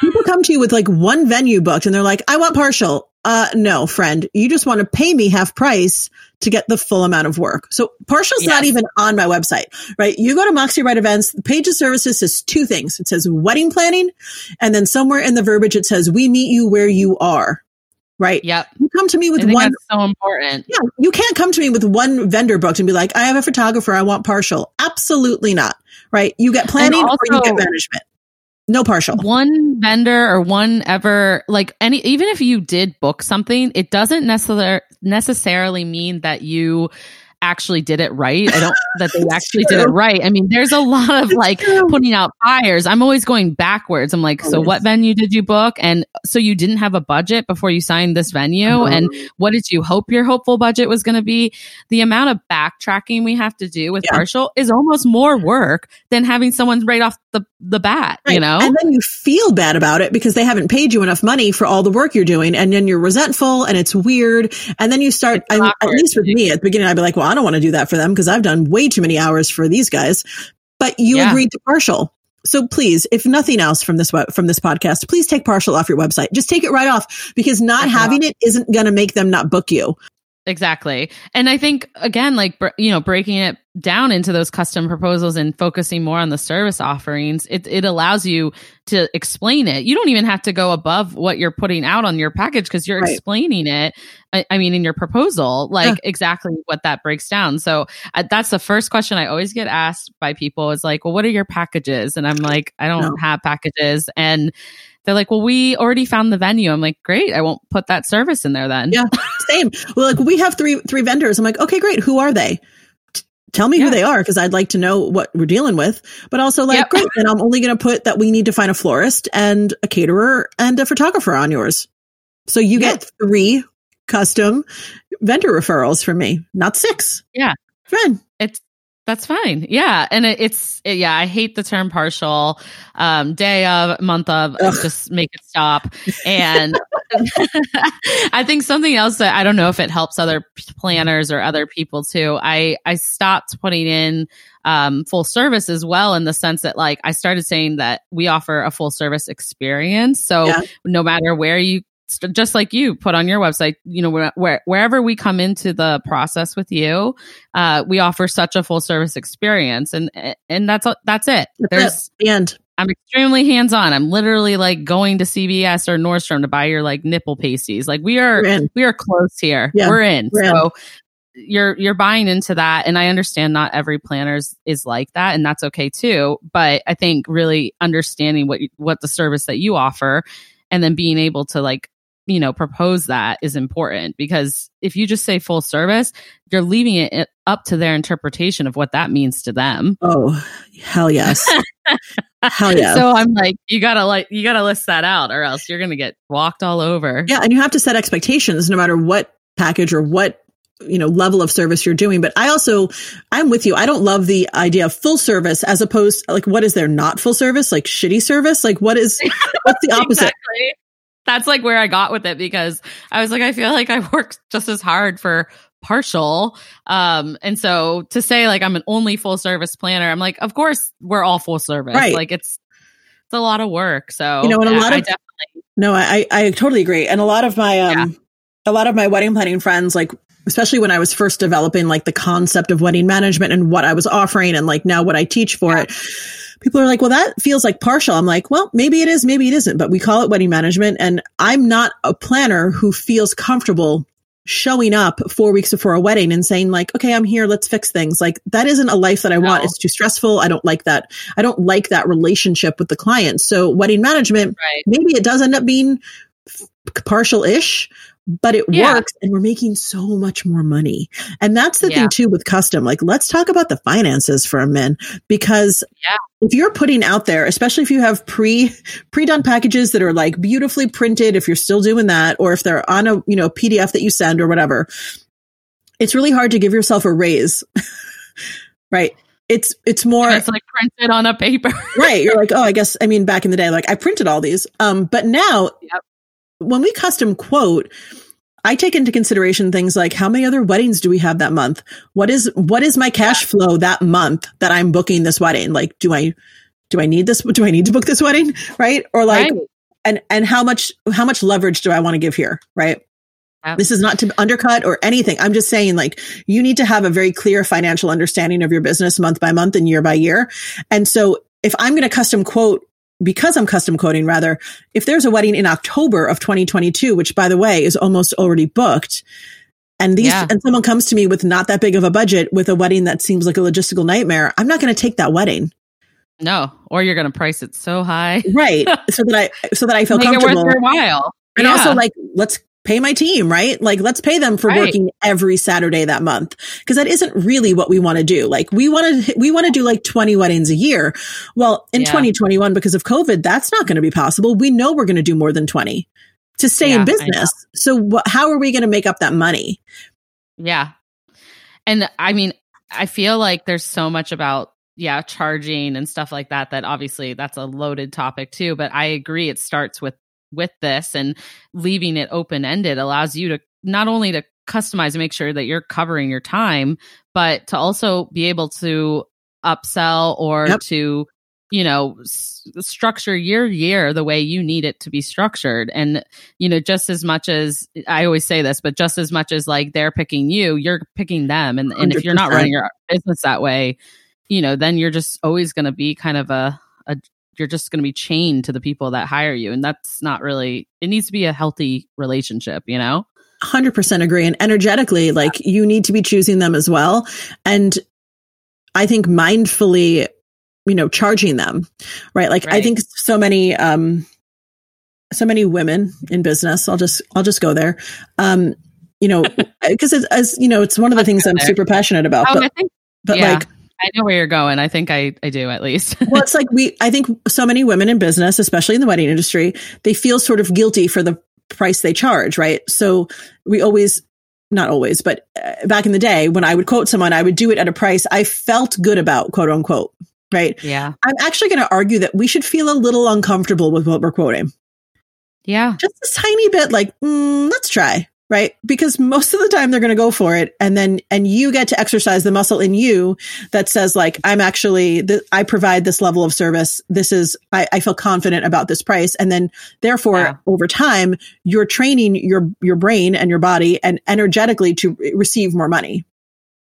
People come to you with like one venue booked and they're like, I want partial. Uh, no, friend, you just want to pay me half price to get the full amount of work. So partial's not even on my website, right? You go to Moxie Bright Events, the page of services says two things. It says wedding planning. And then somewhere in the verbiage, it says we meet you where you are, right? Yep. You come to me with one that's so important. yeah, you can't come to me with one vendor booked and be like, I have a photographer, I want partial. Absolutely not. Right? You get planning or you get management. No partial. one vendor or one ever like any even if you did book something it doesn't necessarily necessarily mean that you actually did it right i don't that they actually did it right i mean there's a lot of like true. putting out fires i'm always going backwards i'm like so Always. what venue did you book and so you didn't have a budget before you signed this venue Uh-huh. and what did you hope your hopeful budget was going to be the amount of backtracking we have to do with Yeah. partial is almost more work than having someone right off the the bat you know And then you feel bad about it because they haven't paid you enough money for all the work you're doing. And then you're resentful and it's weird. And then you start, I, at least with me at the beginning, I'd be like, well, I don't want to do that for them because I've done way too many hours for these guys. But you Yeah. agreed to partial. So please, if nothing else from this from this podcast, please take partial off your website. Just take it right off because not having it isn't going to make them not book you. Exactly. And I think again like you know breaking it down into those custom proposals and focusing more on the service offerings it it allows you to explain it. You don't even have to go above what you're putting out on your package because you're Right. explaining it I, I mean in your proposal like exactly what that breaks down. So uh, that's the first question I always get asked by people is like, "Well, what are your packages?" And I'm like, "I don't No. have packages." And they're like, "Well, we already found the venue." I'm like, "Great. I won't put that service in there then." Yeah. Same. Well, like we have three three vendors. I'm like, okay, great. Who are they? Tell me Yeah. who they are because I'd like to know what we're dealing with. But also, like, Yep. great. And I'm only going to put that we need to find a florist and a caterer and a photographer on yours. So you Yeah. get three custom vendor referrals from me, not six. Yeah. Fine. it's that's fine. Yeah. And it, it's it- yeah i hate the term partial um day of month of Ugh. just make it stop. And i think something else that i don't know if it helps other planners or other people too. I i stopped putting in um full service as well in the sense that like i started saying that we offer a full service experience. So Yeah. no matter where you just like you put on your website you know where, where wherever we come into the process with you uh, we offer such a full service experience. And and that's that's it. That's there's it. And i'm extremely hands on i'm literally like going to cvs or nordstrom to buy your like nipple pasties. Like we are in. we are close here. Yeah, we're in. we're in. so you're you're buying into that. And i understand not every planners is like that and that's okay too. But i think really understanding what what the service that you offer and then being able to like you know propose that is important because if you just say full service you're leaving it up to their interpretation of what that means to them Oh, hell yes. hell yeah. so i'm like you gotta like you gotta list that out or else you're gonna get walked all over Yeah, and you have to set expectations no matter what package or what you know level of service you're doing. But I also I'm with you. I don't love the idea of full service as opposed like what is there not full service like shitty service like what is what's the opposite? Exactly. That's like where I got with it because I was like, I feel like I worked just as hard for partial. Um, and so to say like I'm an only full service planner, I'm like, of course we're all full service. Right. Like it's it's a lot of work. So You know, and a yeah, lot I of- definitely No, I I totally agree. And a lot of my um a lot of my wedding planning friends like especially when I was first developing like the concept of wedding management and what I was offering and like now what I teach for it. People are like, well, that feels like partial. I'm like, well, maybe it is, maybe it isn't, but we call it wedding management. And I'm not a planner who feels comfortable showing up four weeks before a wedding and saying like, okay, I'm here. Let's fix things. Like that isn't a life that I want. It's too stressful. I don't like that. I don't like that relationship with the client. So wedding management right. maybe it does end up being partial ish, but it Yeah. works and we're making so much more money. And that's the Yeah. thing too with custom. Like, let's talk about the finances for a minute because Yeah. if you're putting out there, especially if you have pre, pre-done packages that are like beautifully printed, if you're still doing that, or if they're on a, you know, PDF that you send or whatever, it's really hard to give yourself a raise. right. It's, it's more, It's like printed on a paper. right you're like oh i guess i mean back in the day like i printed all these um but now Yep. When we custom quote, I take into consideration things like how many other weddings do we have that month? What is what is my cash flow that month that I'm booking this wedding? Like, do I do I need this? Do I need to book this wedding? Right? Or like, Right. and and how much how much leverage do I want to give here? Right? Yep. This is not to undercut or anything. I'm just saying, like, you need to have a very clear financial understanding of your business month by month and year by year. And so, if I'm going to custom quote, because I'm custom quoting, rather, if there's a wedding in October of 2022, which by the way is almost already booked, and these, Yeah. and someone comes to me with not that big of a budget with a wedding that seems like a logistical nightmare, I'm not going to take that wedding. No, or you're going to price it so high. Right. so that I, so that I feel Make it comfortable. worth your while. And Yeah. also like, let's pay my team, right? Like, let's pay them for Right. working every Saturday that month. Cause that isn't really what we want to do. Like, we want to, we want to do like 20 weddings a year. Well, in Yeah. 2021, because of COVID, that's not going to be possible. We know we're going to do more than 20 to stay Yeah, in business. So wh- how are we going to make up that money? Yeah. And I mean, I feel like there's so much about yeah, charging and stuff like that that obviously that's a loaded topic too, but I agree it starts with with this and leaving it open ended allows you to not only to customize and make sure that you're covering your time, but to also be able to upsell or Yep. to you know s- structure your year the way you need it to be structured. And you know just as much as i always say this but just as much as like they're picking you you're picking them. And, and if you're not running your business that way you know then you're just always going to be kind of a, a you're just going to be chained to the people that hire you and that's not really it needs to be a healthy relationship you know 100% agree. And energetically, like you need to be choosing them as well. And I think mindfully, you know, charging them, right? Like I think so many, um, so many women in business, I'll just, I'll just go there. Um, you know, because as, as you know, it's one of the things I'm there. super passionate about, oh, but, i think but yeah. like, i know where you're going i think i i do at least well, it's like we, I think so many women in business, especially in the wedding industry, they feel sort of guilty for the price they charge, right? So we always, not always, but uh, back in the day when I would quote someone, I would do it at a price I felt good about, quote unquote, right? yeah I'm actually going to argue that we should feel a little uncomfortable with what we're quoting. yeah Just a tiny bit like, mm, let's try, right? Because most of the time they're going to go for it. And then, and you get to exercise the muscle in you that says like, I'm actually, th- I provide this level of service. This is, I, I feel confident about this price. And then therefore Yeah. over time, you're training your, your brain and your body and energetically to re- receive more money.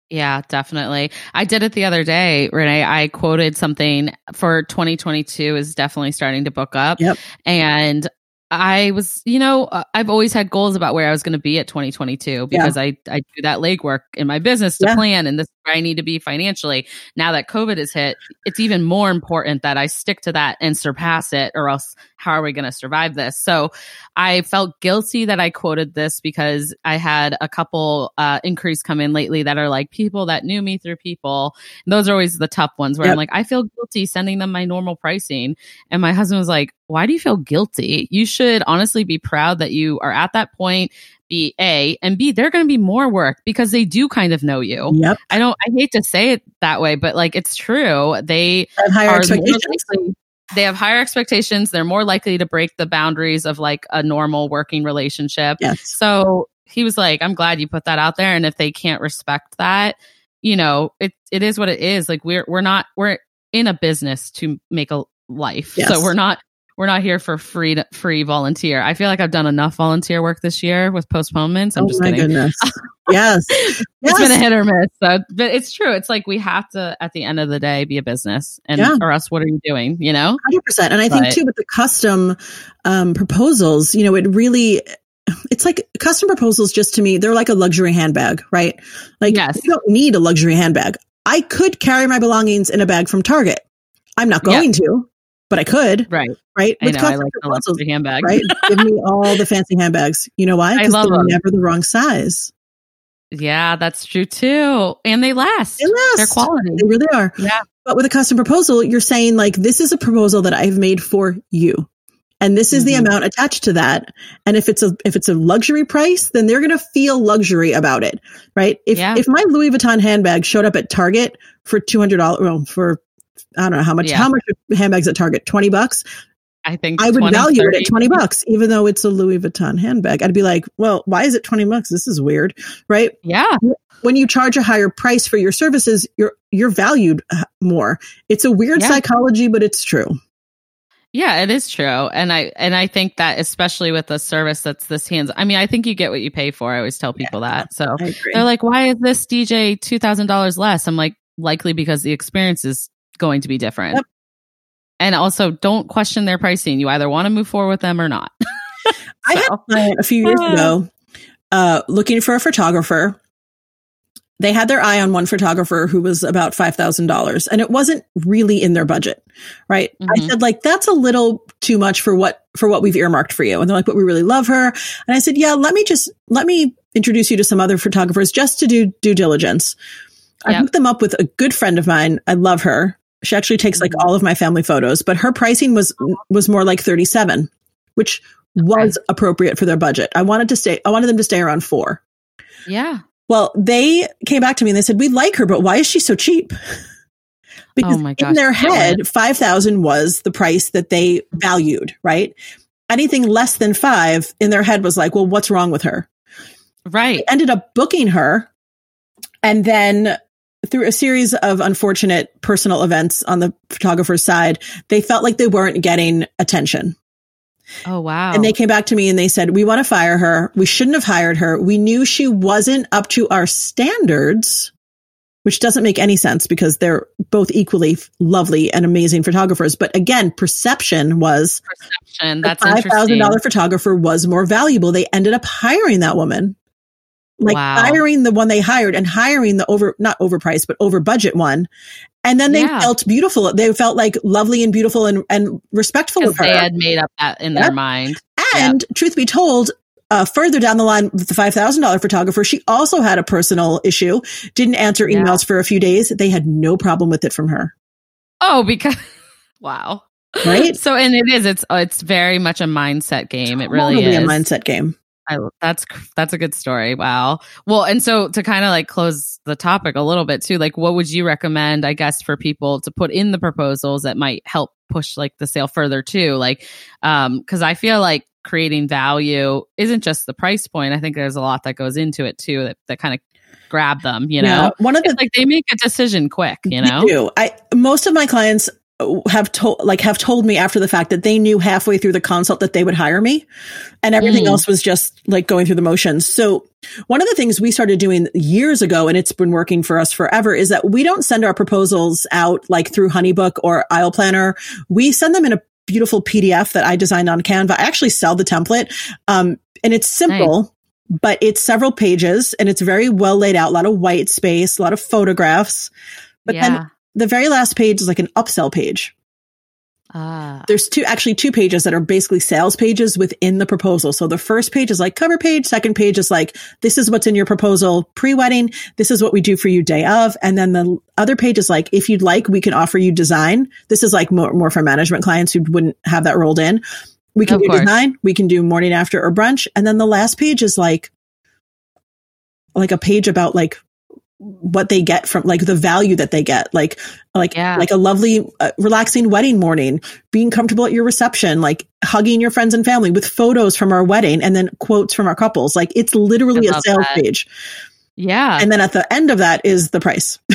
Yeah, definitely. I did it the other day, Renee. I quoted something for 2022 is definitely starting to book up. Yep. And I was, you know, uh, I've always had goals about where I was going to be at 2022 because I, I do that legwork in my business to Yeah. plan and this is where I need to be financially. Now that COVID has hit, it's even more important that I stick to that and surpass it or else how are we going to survive this? So I felt guilty that I quoted this because I had a couple uh, inquiries come in lately that are like people that knew me through people. And those are always the tough ones where Yep. I'm like, I feel guilty sending them my normal pricing. And my husband was like, Why do you feel guilty? You should honestly be proud that you are at that point. Be A and B, they're going to be more work because they do kind of know you. Yep. I don't, I hate to say it that way, but like it's true. They have higher are expectations. likely- they have higher expectations. They're more likely to break the boundaries of like a normal working relationship. Yes. So he was like, I'm glad you put that out there. And if they can't respect that, you know, it it is what it is. Like we're we're not we're in a business to make a life. Yes. So we're not we're not here for free free volunteer. I feel like I've done enough volunteer work this year with postponements. I'm oh just my kidding. goodness. yes. It's Yes. been a hit or miss. So, but it's true. It's like we have to, at the end of the day, be a business, and Yeah. or else, what are you doing? You know? Hundred percent, and I think too with the custom um, proposals, you know, it really, it's like custom proposals. Just to me, they're like a luxury handbag, right? Like Yes. you don't need a luxury handbag. I could carry my belongings in a bag from Target. I'm not going to, but I could, Right. right? I know. I like the handbag. right? Give me all the fancy handbags. You know why? I Because love they're them. never the wrong size. Yeah, that's true too. And they last. They last. They're quality. They really are. Yeah. But with a custom proposal, you're saying like, this is a proposal that I've made for you. And this is the Mhm. amount attached to that. And if it's a, if it's a luxury price, then they're going to feel luxury about it. Right. If, Yeah. if my Louis Vuitton handbag showed up at Target for $200, well, for, I don't know how much, Yeah. how much handbags at Target? 20 bucks. I think I would 20, value 30. it at 20 bucks, even though it's a Louis Vuitton handbag. I'd be like, well, why is it 20 bucks? This is weird, right? Yeah. When you charge a higher price for your services, you're, you're valued uh, more. It's a weird Yeah. psychology, but it's true. Yeah, it is true. And I and I think that especially with a service that's this hands I mean, I think you get what you pay for. I always tell people that. So they're like, why is this DJ two thousand dollars less? I'm like, likely because the experience is going to be different. Yep. And also don't question their pricing. You either want to move forward with them or not. I had a a few years ago uh, looking for a photographer. They had their eye on one photographer who was about $5,000 and it wasn't really in their budget, right? I Mhm. said like, that's a little too much for what, for what we've earmarked for you. And they're like, but we really love her. And I said, yeah, let me just, let me introduce you to some other photographers just to do due diligence. I Yep. hooked them up with a good friend of mine. I love her. She actually takes like Mhm. all of my family photos, but her pricing was, was more like 37, which was appropriate for their budget. I wanted to stay, I wanted them to stay around four. yeah. Well, they came back to me and they said, we like her, but why is she so cheap? Because Oh in their head, 5,000 was the price that they valued, right? Anything less than five in their head was like, well, what's wrong with her? Right. ended up booking her and then through a series of unfortunate personal events on the photographer's side they felt like they weren't getting attention Oh wow. and they came back to me and they said we want to fire her we shouldn't have hired her we knew she wasn't up to our standards which doesn't make any sense because they're both equally lovely and amazing photographers but again perception was perception. That's $5,000 photographer was more valuable. They ended up hiring that woman, like Wow. hiring the one they hired and hiring the over not overpriced but over budget one. And then they Yeah. felt beautiful. They felt like lovely and beautiful and, and respectful of her. they had made up that in Yep. their mind. and truth be told, uh, further down the line with the five thousand dollar photographer, she also had a personal issue. Didn't answer Yeah. emails for a few days. They had no problem with it from her. Oh, because wow. Right? So and it is. It's it's very much a mindset game. It really Totally is. a mindset game. I, that's that's a good story. Wow. Well, and so to kind of like close the topic a little bit too, like what would you recommend, I guess, for people to put in the proposals that might help push like the sale further too? Like, um, because I feel like creating value isn't just the price point. I think there's a lot that goes into it too that that kind of grab them. You know, Yeah. one of the it's like they make a decision quick. You know, do. I most of my clients have told like have told me after the fact that they knew halfway through the consult that they would hire me and everything Mm. else was just like going through the motions. So one of the things we started doing years ago and it's been working for us forever is that we don't send our proposals out like through Honeybook or Aisle Planner. We send them in a beautiful PDF that I designed on Canva. I actually sell the template. Um, and it's simple. But it's several pages and it's very well laid out, a lot of white space, a lot of photographs. But yeah. then the very last page is like an upsell page. Ah. There's two, actually two pages that are basically sales pages within the proposal. So the first page is like cover page. Second page is like, this is what's in your proposal pre-wedding. This is what we do for you day of. And then the other page is like, if you'd like, we can offer you design. This is like more, more for management clients who wouldn't have that rolled in. We can Of do course. design. We can do morning after or brunch. And then the last page is like, like a page about like what they get from like the value that they get like like Yeah. like a lovely uh, relaxing wedding morning being comfortable at your reception like hugging your friends and family with photos from our wedding and then quotes from our couples like it's literally a sales that. page Yeah. and then at the end of that is the price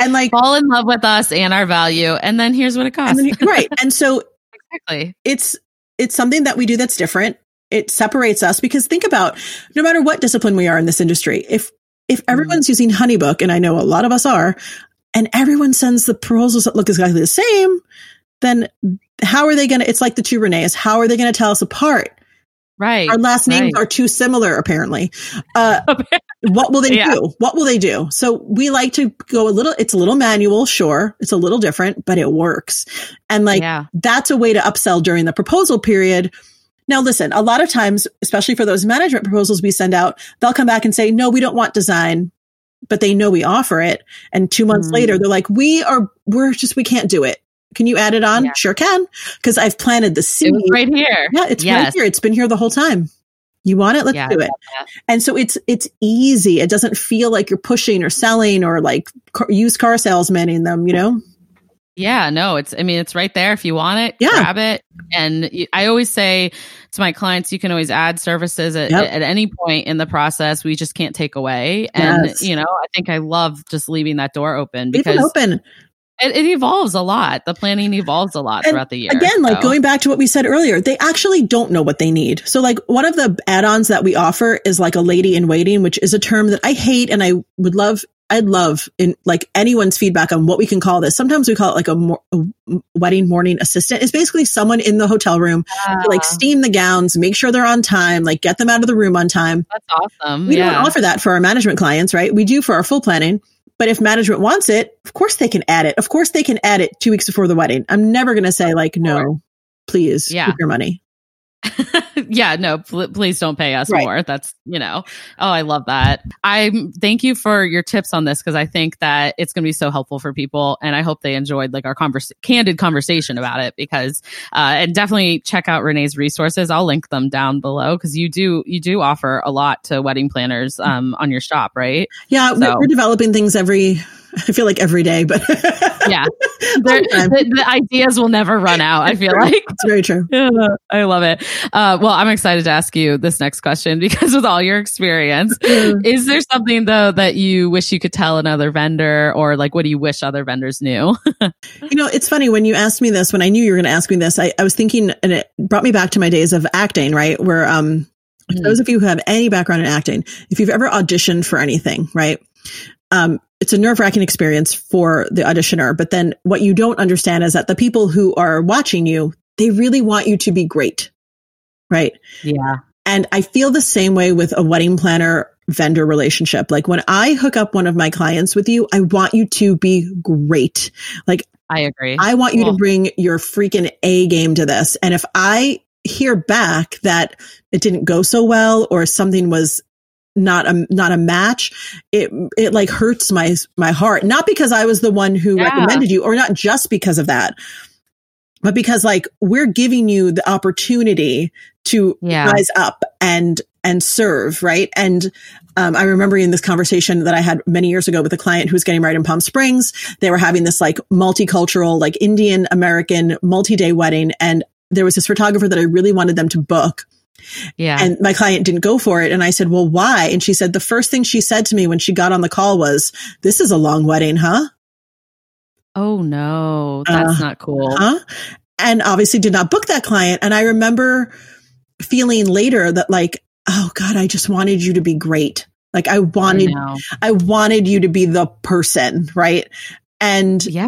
and like Fall in love with us and our value, and then here's what it costs. and then, right and so exactly. it's it's something that we do that's different it separates us because think about no matter what discipline we are in this industry if if everyone's using honeybook and i know a lot of us are and everyone sends the proposals that look exactly the same then how are they going to it's like the two renees how are they going to tell us apart Right. our last names right. are too similar apparently uh what will they Yeah. do what will they do so we like to go a little it's a little manual sure it's a little different but it works and like yeah. that's a way to upsell during the proposal period. Now, listen, a lot of times, especially for those management proposals we send out, they'll come back and say, no, we don't want design, but they know we offer it. And two months Mm. later, they're like, we are, we're just, we can't do it. Can you add it on? Yeah. Sure can. Cause I've planted the It seed. was right here. Yeah, it's right here. It's been here the whole time. You want it? Let's Yeah, do it. And so it's, it's easy. It doesn't feel like you're pushing or selling or like car, used car salesman in them, you know? Yeah, no, it's, I mean, it's right there. If you want it, Yeah. grab it. And I always say to my clients, you can always add services at, Yep. at any point in the process. We just can't take away. And, Yes. you know, I think I love just leaving that door open because open. it, it evolves a lot. The planning evolves a lot And throughout the year. Again, like So- going back to what we said earlier, they actually don't know what they need. So like one of the add-ons that we offer is like a lady in waiting, which is a term that I hate and I would love I'd love in like anyone's feedback on what we can call this. Sometimes we call it like a, mor- a wedding morning assistant. It's basically someone in the hotel room to like Ah, steam the gowns, make sure they're on time, like get them out of the room on time. that's awesome. We yeah. don't offer that for our management clients, right? We do for our full planning. But if management wants it, of course they can add it. Of course they can add it two weeks before the wedding. I'm never going to say like, no, please Yeah. keep your money. yeah, no, pl- please don't pay us Right. more. That's, you know, oh, I love that. I thank you for your tips on this because I think that it's going to be so helpful for people. And I hope they enjoyed like our convers- candid conversation about it because, uh, and definitely check out Renee's resources. I'll link them down below because you do, you do offer a lot to wedding planners, um, on your shop, right? Yeah, So- we're developing things every, I feel like every day, but Yeah. The the, ideas will never run out. I feel like. it's very true. Yeah, I love it. Uh, well, I'm excited to ask you this next question because with all your experience, is there something though that you wish you could tell another vendor or like what do you wish other vendors knew? You know, it's funny when you asked me this, when I knew you were going to ask me this, I, I was thinking, and it brought me back to my days of acting, right? Where, um, for Mm. those of you who have any background in acting, if you've ever auditioned for anything, right? Um, it's a nerve wracking experience for the auditioner. But then what you don't understand is that the people who are watching you, they really want you to be great, right? yeah. And I feel the same way with a wedding planner vendor relationship. Like when I hook up one of my clients with you, I want you to be great. Like I agree. I want you to bring your freaking A game to this. And if I hear back that it didn't go so well or something was not a not a match, it it like hurts my my heart. Not because I was the one who Yeah. recommended you or not just because of that. But because like we're giving you the opportunity to Yeah. rise up and and serve, right? And um, I remember in this conversation that I had many years ago with a client who was getting married in Palm Springs. They were having this like multicultural, like Indian American multi-day wedding, and there was this photographer that I really wanted them to book. Yeah. And my client didn't go for it. And I said, well, why? And she said, the first thing she said to me when she got on the call was, this is a long wedding, huh? oh no, that's Uh, not cool. Huh? And obviously did not book that client. And I remember feeling later that like, oh God, I just wanted you to be great. Like I I wanted, know. I wanted you to be the person, right? And Yeah.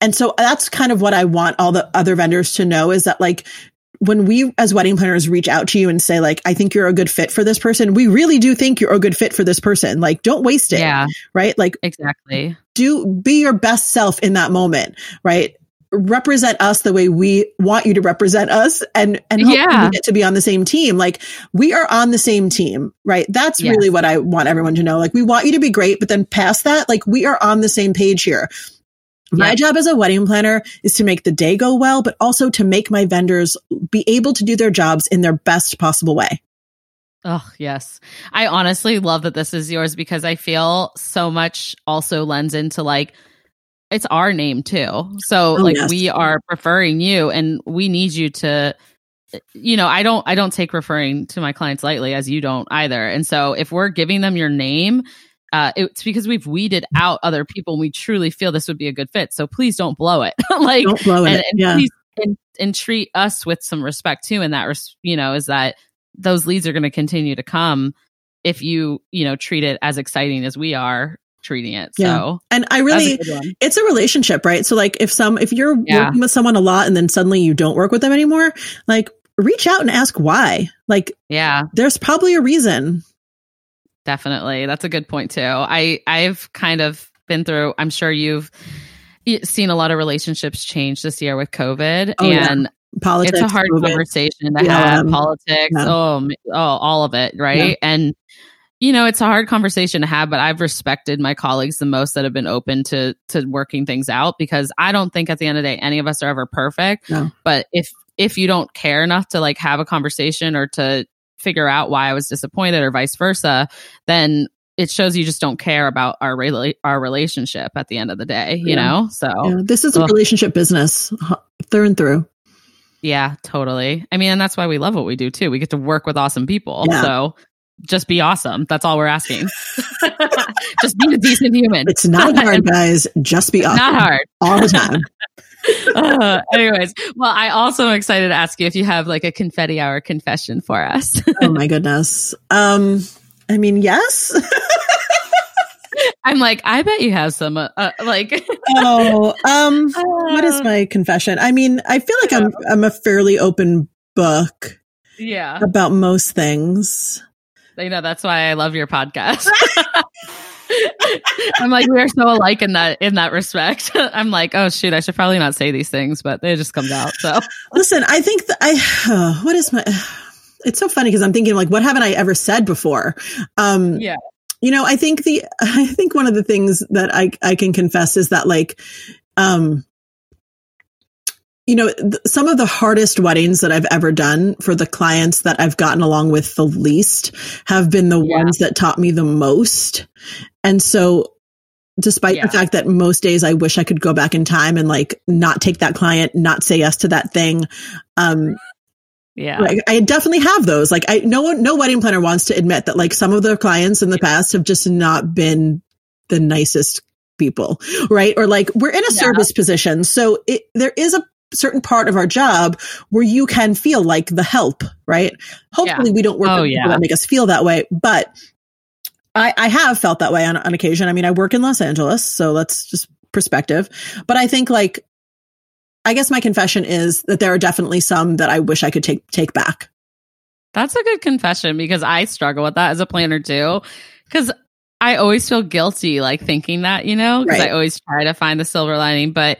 and so that's kind of what I want all the other vendors to know is that like when we as wedding planners reach out to you and say like I think you're a good fit for this person, we really do think you're a good fit for this person. Like don't waste it, Yeah. right? Like Exactly. do be your best self in that moment, right? Represent us the way we want you to represent us and and Yeah. get to be on the same team. Like we are on the same team, right? That's Yes. really what I want everyone to know. Like we want you to be great, but then past that, like we are on the same page here. My job as a wedding planner is to make the day go well, but also to make my vendors be able to do their jobs in their best possible way. Oh, yes. I honestly love that this is yours because I feel so much also lends into like, it's our name too. So Oh, like yes. we are preferring you and we need you to eh, you know, I don't I don't take referring to my clients lightly as you don't either. And so if we're giving them your name, uh, it's because we've weeded out other people and we truly feel this would be a good fit. So please don't blow it. like Don't blow and, it. and Yeah. please and, and treat us with some respect too And that res- you know is that those leads are going to continue to come if you you know treat it as exciting as we are treating it Yeah. so And I really, a it's a relationship, right? So like if some, if you're Yeah. working with someone a lot and then suddenly you don't work with them anymore, like reach out and ask why. Like yeah there's probably a reason. Definitely that's a good point too i i've kind of been through i'm sure you've seen a lot of relationships change this year with covid Oh, yeah. and Politics. it's a hard COVID. conversation to Yeah, have um, politics yeah. oh, oh all of it right Yeah. and you know it's a hard conversation to have but i've respected my colleagues the most that have been open to to working things out because i don't think at the end of the day any of us are ever perfect No. but if if you don't care enough to like have a conversation or to figure out why i was disappointed or vice versa then it shows you just don't care about our rela- our relationship at the end of the day, you Yeah. know? So Yeah, this is a Ugh. relationship business through and through. Yeah, totally. I mean, and that's why we love what we do too. We get to work with awesome people. Yeah. So just be awesome. That's all we're asking. just be a decent human. It's not hard, guys. Just be awesome Not hard. all the time. Uh, anyways, well, I also am excited to ask you if you have like a confetti hour confession for us. oh my goodness. Um, I mean, yes. I'm like, I bet you have some, uh, uh, like, oh, um, what is my confession? I mean, I feel like I'm I'm a fairly open book yeah. about most things. You know, that's why I love your podcast. I'm like, we are so alike in that in that respect. I'm like, oh shoot, I should probably not say these things, but it just comes out. So Listen, I think that I what is my it's so funny because I'm thinking like what haven't I ever said before? Um yeah, you know, I think the I think one of the things that I I can confess is that like um you know, th- some of the hardest weddings that I've ever done for the clients that I've gotten along with the least have been the Yeah. ones that taught me the most. And so despite Yeah. the fact that most days I wish I could go back in time and like not take that client, not say yes to that thing. Um, yeah, like, I definitely have those. Like I, no one, no wedding planner wants to admit that like some of their clients in the past have just not been the nicest people, right? Or like we're in a Yeah. service position. So it, there is a certain part of our job where you can feel like the help, right? Hopefully we don't work Oh, with people yeah. that make us feel that way, but I, I have felt that way on, on occasion. I mean, I work in Los Angeles, so that's just perspective. But I think like, I guess my confession is that there are definitely some that I wish I could take take back. That's a good confession because I struggle with that as a planner too. Because I always feel guilty, like thinking that, you know, because Right. I always try to find the silver lining. But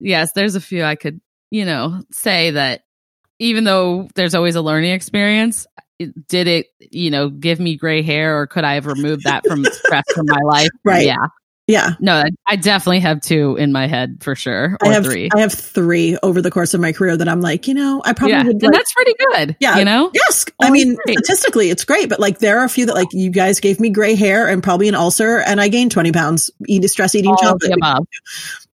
yes, there's a few I could, you know, say that even though there's always a learning experience, it- did it, you know, give me gray hair or could I have removed that from stress from my life? Right. Yeah. Yeah. No, I, I definitely have two in my head for sure. Or I have three. I have three over the course of my career that I'm like, you know, I probably yeah. would And like, that's pretty good. Yeah. You know? Yes. Oh, I mean, great. statistically, it's great, but like there are a few that like you guys gave me gray hair and probably an ulcer and I gained 20 pounds eat stress eating All chocolate.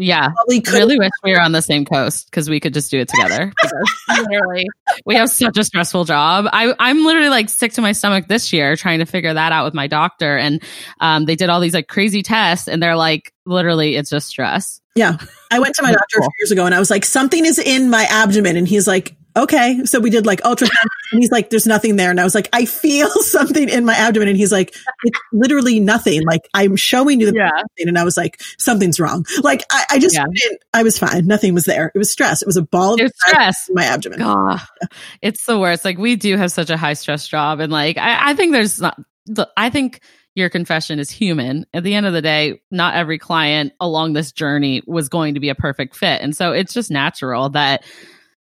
The above. Yeah. Probably could really wish we were on the same coast because we could just do it together. Literally, we have such a stressful job. I, I'm literally like sick to my stomach this year trying to figure that out with my doctor. And um, they did all these like crazy tests, and they're like, literally, it's just stress. Yeah. I went to my That's doctor a few years ago and I was like, something is in my abdomen. And he's like, okay. So we did like ultrasound and he's like, there's nothing there. And I was like, I feel something in my abdomen. And he's like, it's literally nothing. Like I'm showing you the Yeah. thing. And I was like, something's wrong. Like I, I just, Yeah. didn't, I was fine. Nothing was there. It was stress. It was a ball of stress. in my abdomen. God, it's the worst. Like we do have such a high stress job, and like I, I think there's not. I think your confession is human. At the end of the day, not every client along this journey was going to be a perfect fit, and so it's just natural that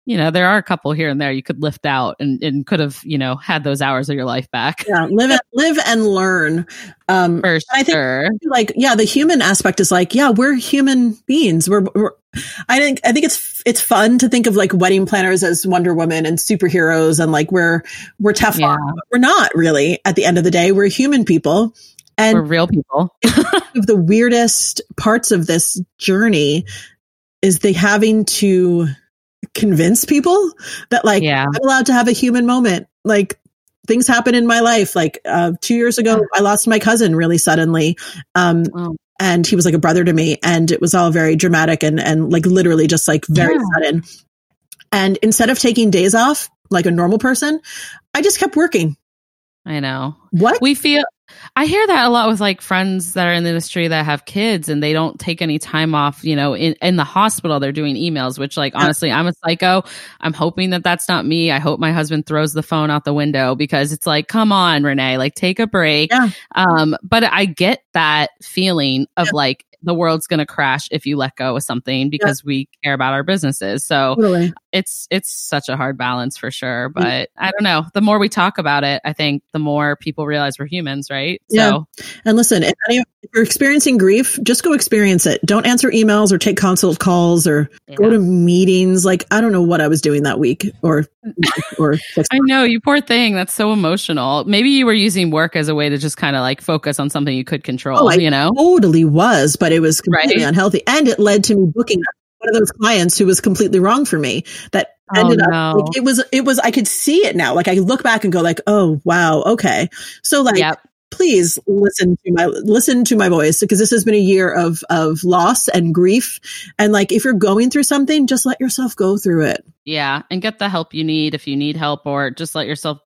you know there are a couple here and there you could lift out and, and could have you know had those hours of your life back Yeah. Live, live and learn. Um, for I think- sure. like yeah the human aspect is like yeah we're human beings we're, we're i think i think it's it's fun to think of like wedding planners as wonder woman and superheroes and like we're we're tough Yeah. but we're not really at the end of the day we're human people and We're real people. one of the weirdest parts of this journey is the having to convince people that like Yeah. I'm allowed to have a human moment. Like things happen in my life. Like uh, two years ago, I lost my cousin really suddenly. Um, Oh. and he was like a brother to me and it was all very dramatic and, and like literally just like very Yeah. sudden. And instead of taking days off like a normal person, I just kept working. I know. What? We feel I hear that a lot with like friends that are in the industry that have kids and they don't take any time off, you know, in, in the hospital they're doing emails, which like honestly, I'm a psycho. I'm hoping that that's not me. I hope my husband throws the phone out the window because it's like, come on, Renee, like take a break. Yeah. Um, but I get that feeling of yeah. like the world's going to crash if you let go of something because yeah. we care about our businesses. So totally. it's it's such a hard balance for sure, but mm-hmm. I don't know. The more we talk about it, I think the more people realize we're humans, right? Yeah. So and listen, if, any, if you're experiencing grief, just go experience it. Don't answer emails or take consult calls or yeah. go to meetings. Like I don't know what I was doing that week or or I know you poor thing. That's so emotional. Maybe you were using work as a way to just kind of like focus on something you could control. Oh, you know, totally was, but it was completely right? unhealthy. And it led to me booking one of those clients who was completely wrong for me that oh, ended oh, up like, it was it was I could see it now. Like I look back and go like, oh wow, okay. So like yep. please listen to my listen to my voice because this has been a year of of loss and grief. And like if you're going through something, just let yourself go through it. Yeah. And get the help you need if you need help or just let yourself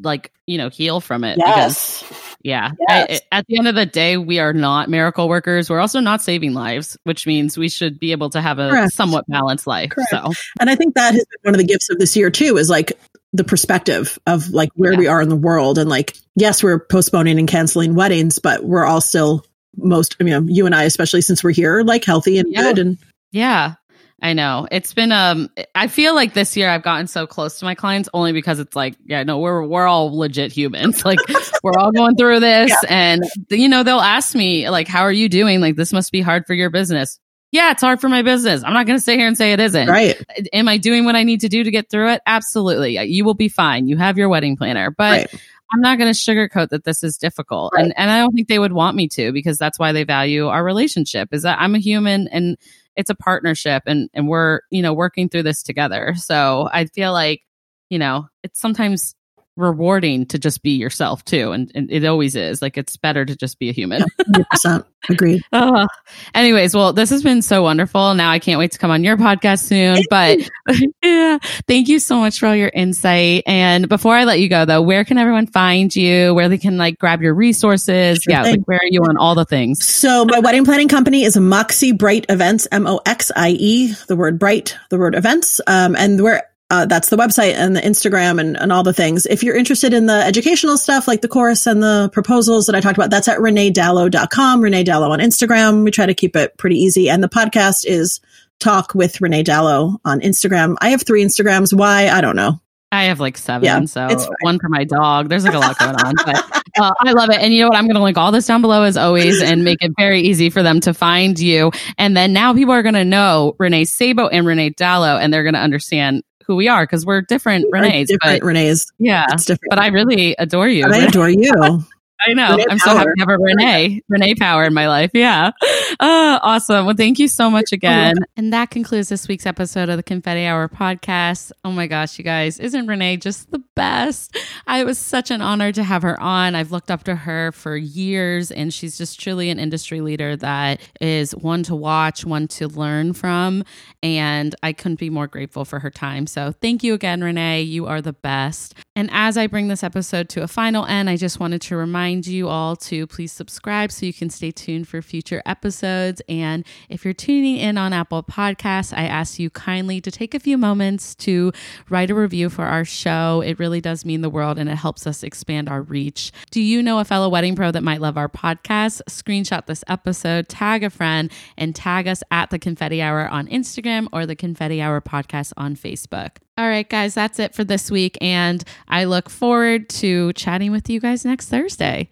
like, you know, heal from it. Yes. Because yeah. Yes. I, at the end of the day, we are not miracle workers. We're also not saving lives, which means we should be able to have a Correct. somewhat balanced life. Correct. So, and I think that has been one of the gifts of this year too, is like the perspective of like where yeah. we are in the world. And like, yes, we're postponing and canceling weddings, but we're all still most, I mean, you and I, especially since we're here, like healthy and yeah. good. And yeah. I know. It's been um I feel like this year I've gotten so close to my clients only because it's like, yeah, no, we're we're all legit humans. Like we're all going through this yeah. and you know, they'll ask me like how are you doing? Like this must be hard for your business. Yeah, it's hard for my business. I'm not going to sit here and say it isn't. Right. Am I doing what I need to do to get through it? Absolutely. You will be fine. You have your wedding planner. But right. I'm not going to sugarcoat that this is difficult. Right. And and I don't think they would want me to because that's why they value our relationship. Is that I'm a human and it's a partnership and and we're you know working through this together. So i feel like you know it's sometimes rewarding to just be yourself too. And, and it always is. Like it's better to just be a human. 100% agreed. Uh, anyways well this has been so wonderful. Now i can't wait to come on your podcast soon but yeah thank you so much for all your insight. And before i let you go though where can everyone find you? Where they can like grab your resources? Sure yeah like where are you on all the things? So my wedding planning company is moxie bright events m-o-x-i-e the word bright the word events. Um, and we're uh, that's the website and the Instagram and, and all the things. If you're interested in the educational stuff, like the course and the proposals that I talked about, that's at reneedalo.com, Renee Dalo on Instagram. We try to keep it pretty easy. And the podcast is Talk with Renee Dalo on Instagram. I have three Instagrams. Why? I don't know. I have like seven, yeah, so one for my dog. There's like a lot going on, but uh, I love it. And you know what? I'm going to link all this down below as always, and make it very easy for them to find you. And then now people are going to know Renee Sabo and Renee Dalo, and they're going to understand who we are because we're different we Renees. Different but, Renees. Yeah. Different. But I really adore you. I adore you. I know. Renee I'm power. so happy to have a Renee, Renee power in my life. Yeah. Uh, awesome. Well, thank you so much again. And that concludes this week's episode of the Confetti Hour podcast. Oh my gosh, you guys, isn't Renee just the best? I, it was such an honor to have her on. I've looked up to her for years, and she's just truly an industry leader that is one to watch, one to learn from. And I couldn't be more grateful for her time. So thank you again, Renee. You are the best. And as I bring this episode to a final end, I just wanted to remind you all to please subscribe so you can stay tuned for future episodes. And if you're tuning in on Apple Podcasts, I ask you kindly to take a few moments to write a review for our show. It really does mean the world and it helps us expand our reach. Do you know a fellow wedding pro that might love our podcast? Screenshot this episode, tag a friend, and tag us at the Confetti Hour on Instagram or the Confetti Hour podcast on Facebook. All right, guys, that's it for this week. And I look forward to chatting with you guys next Thursday.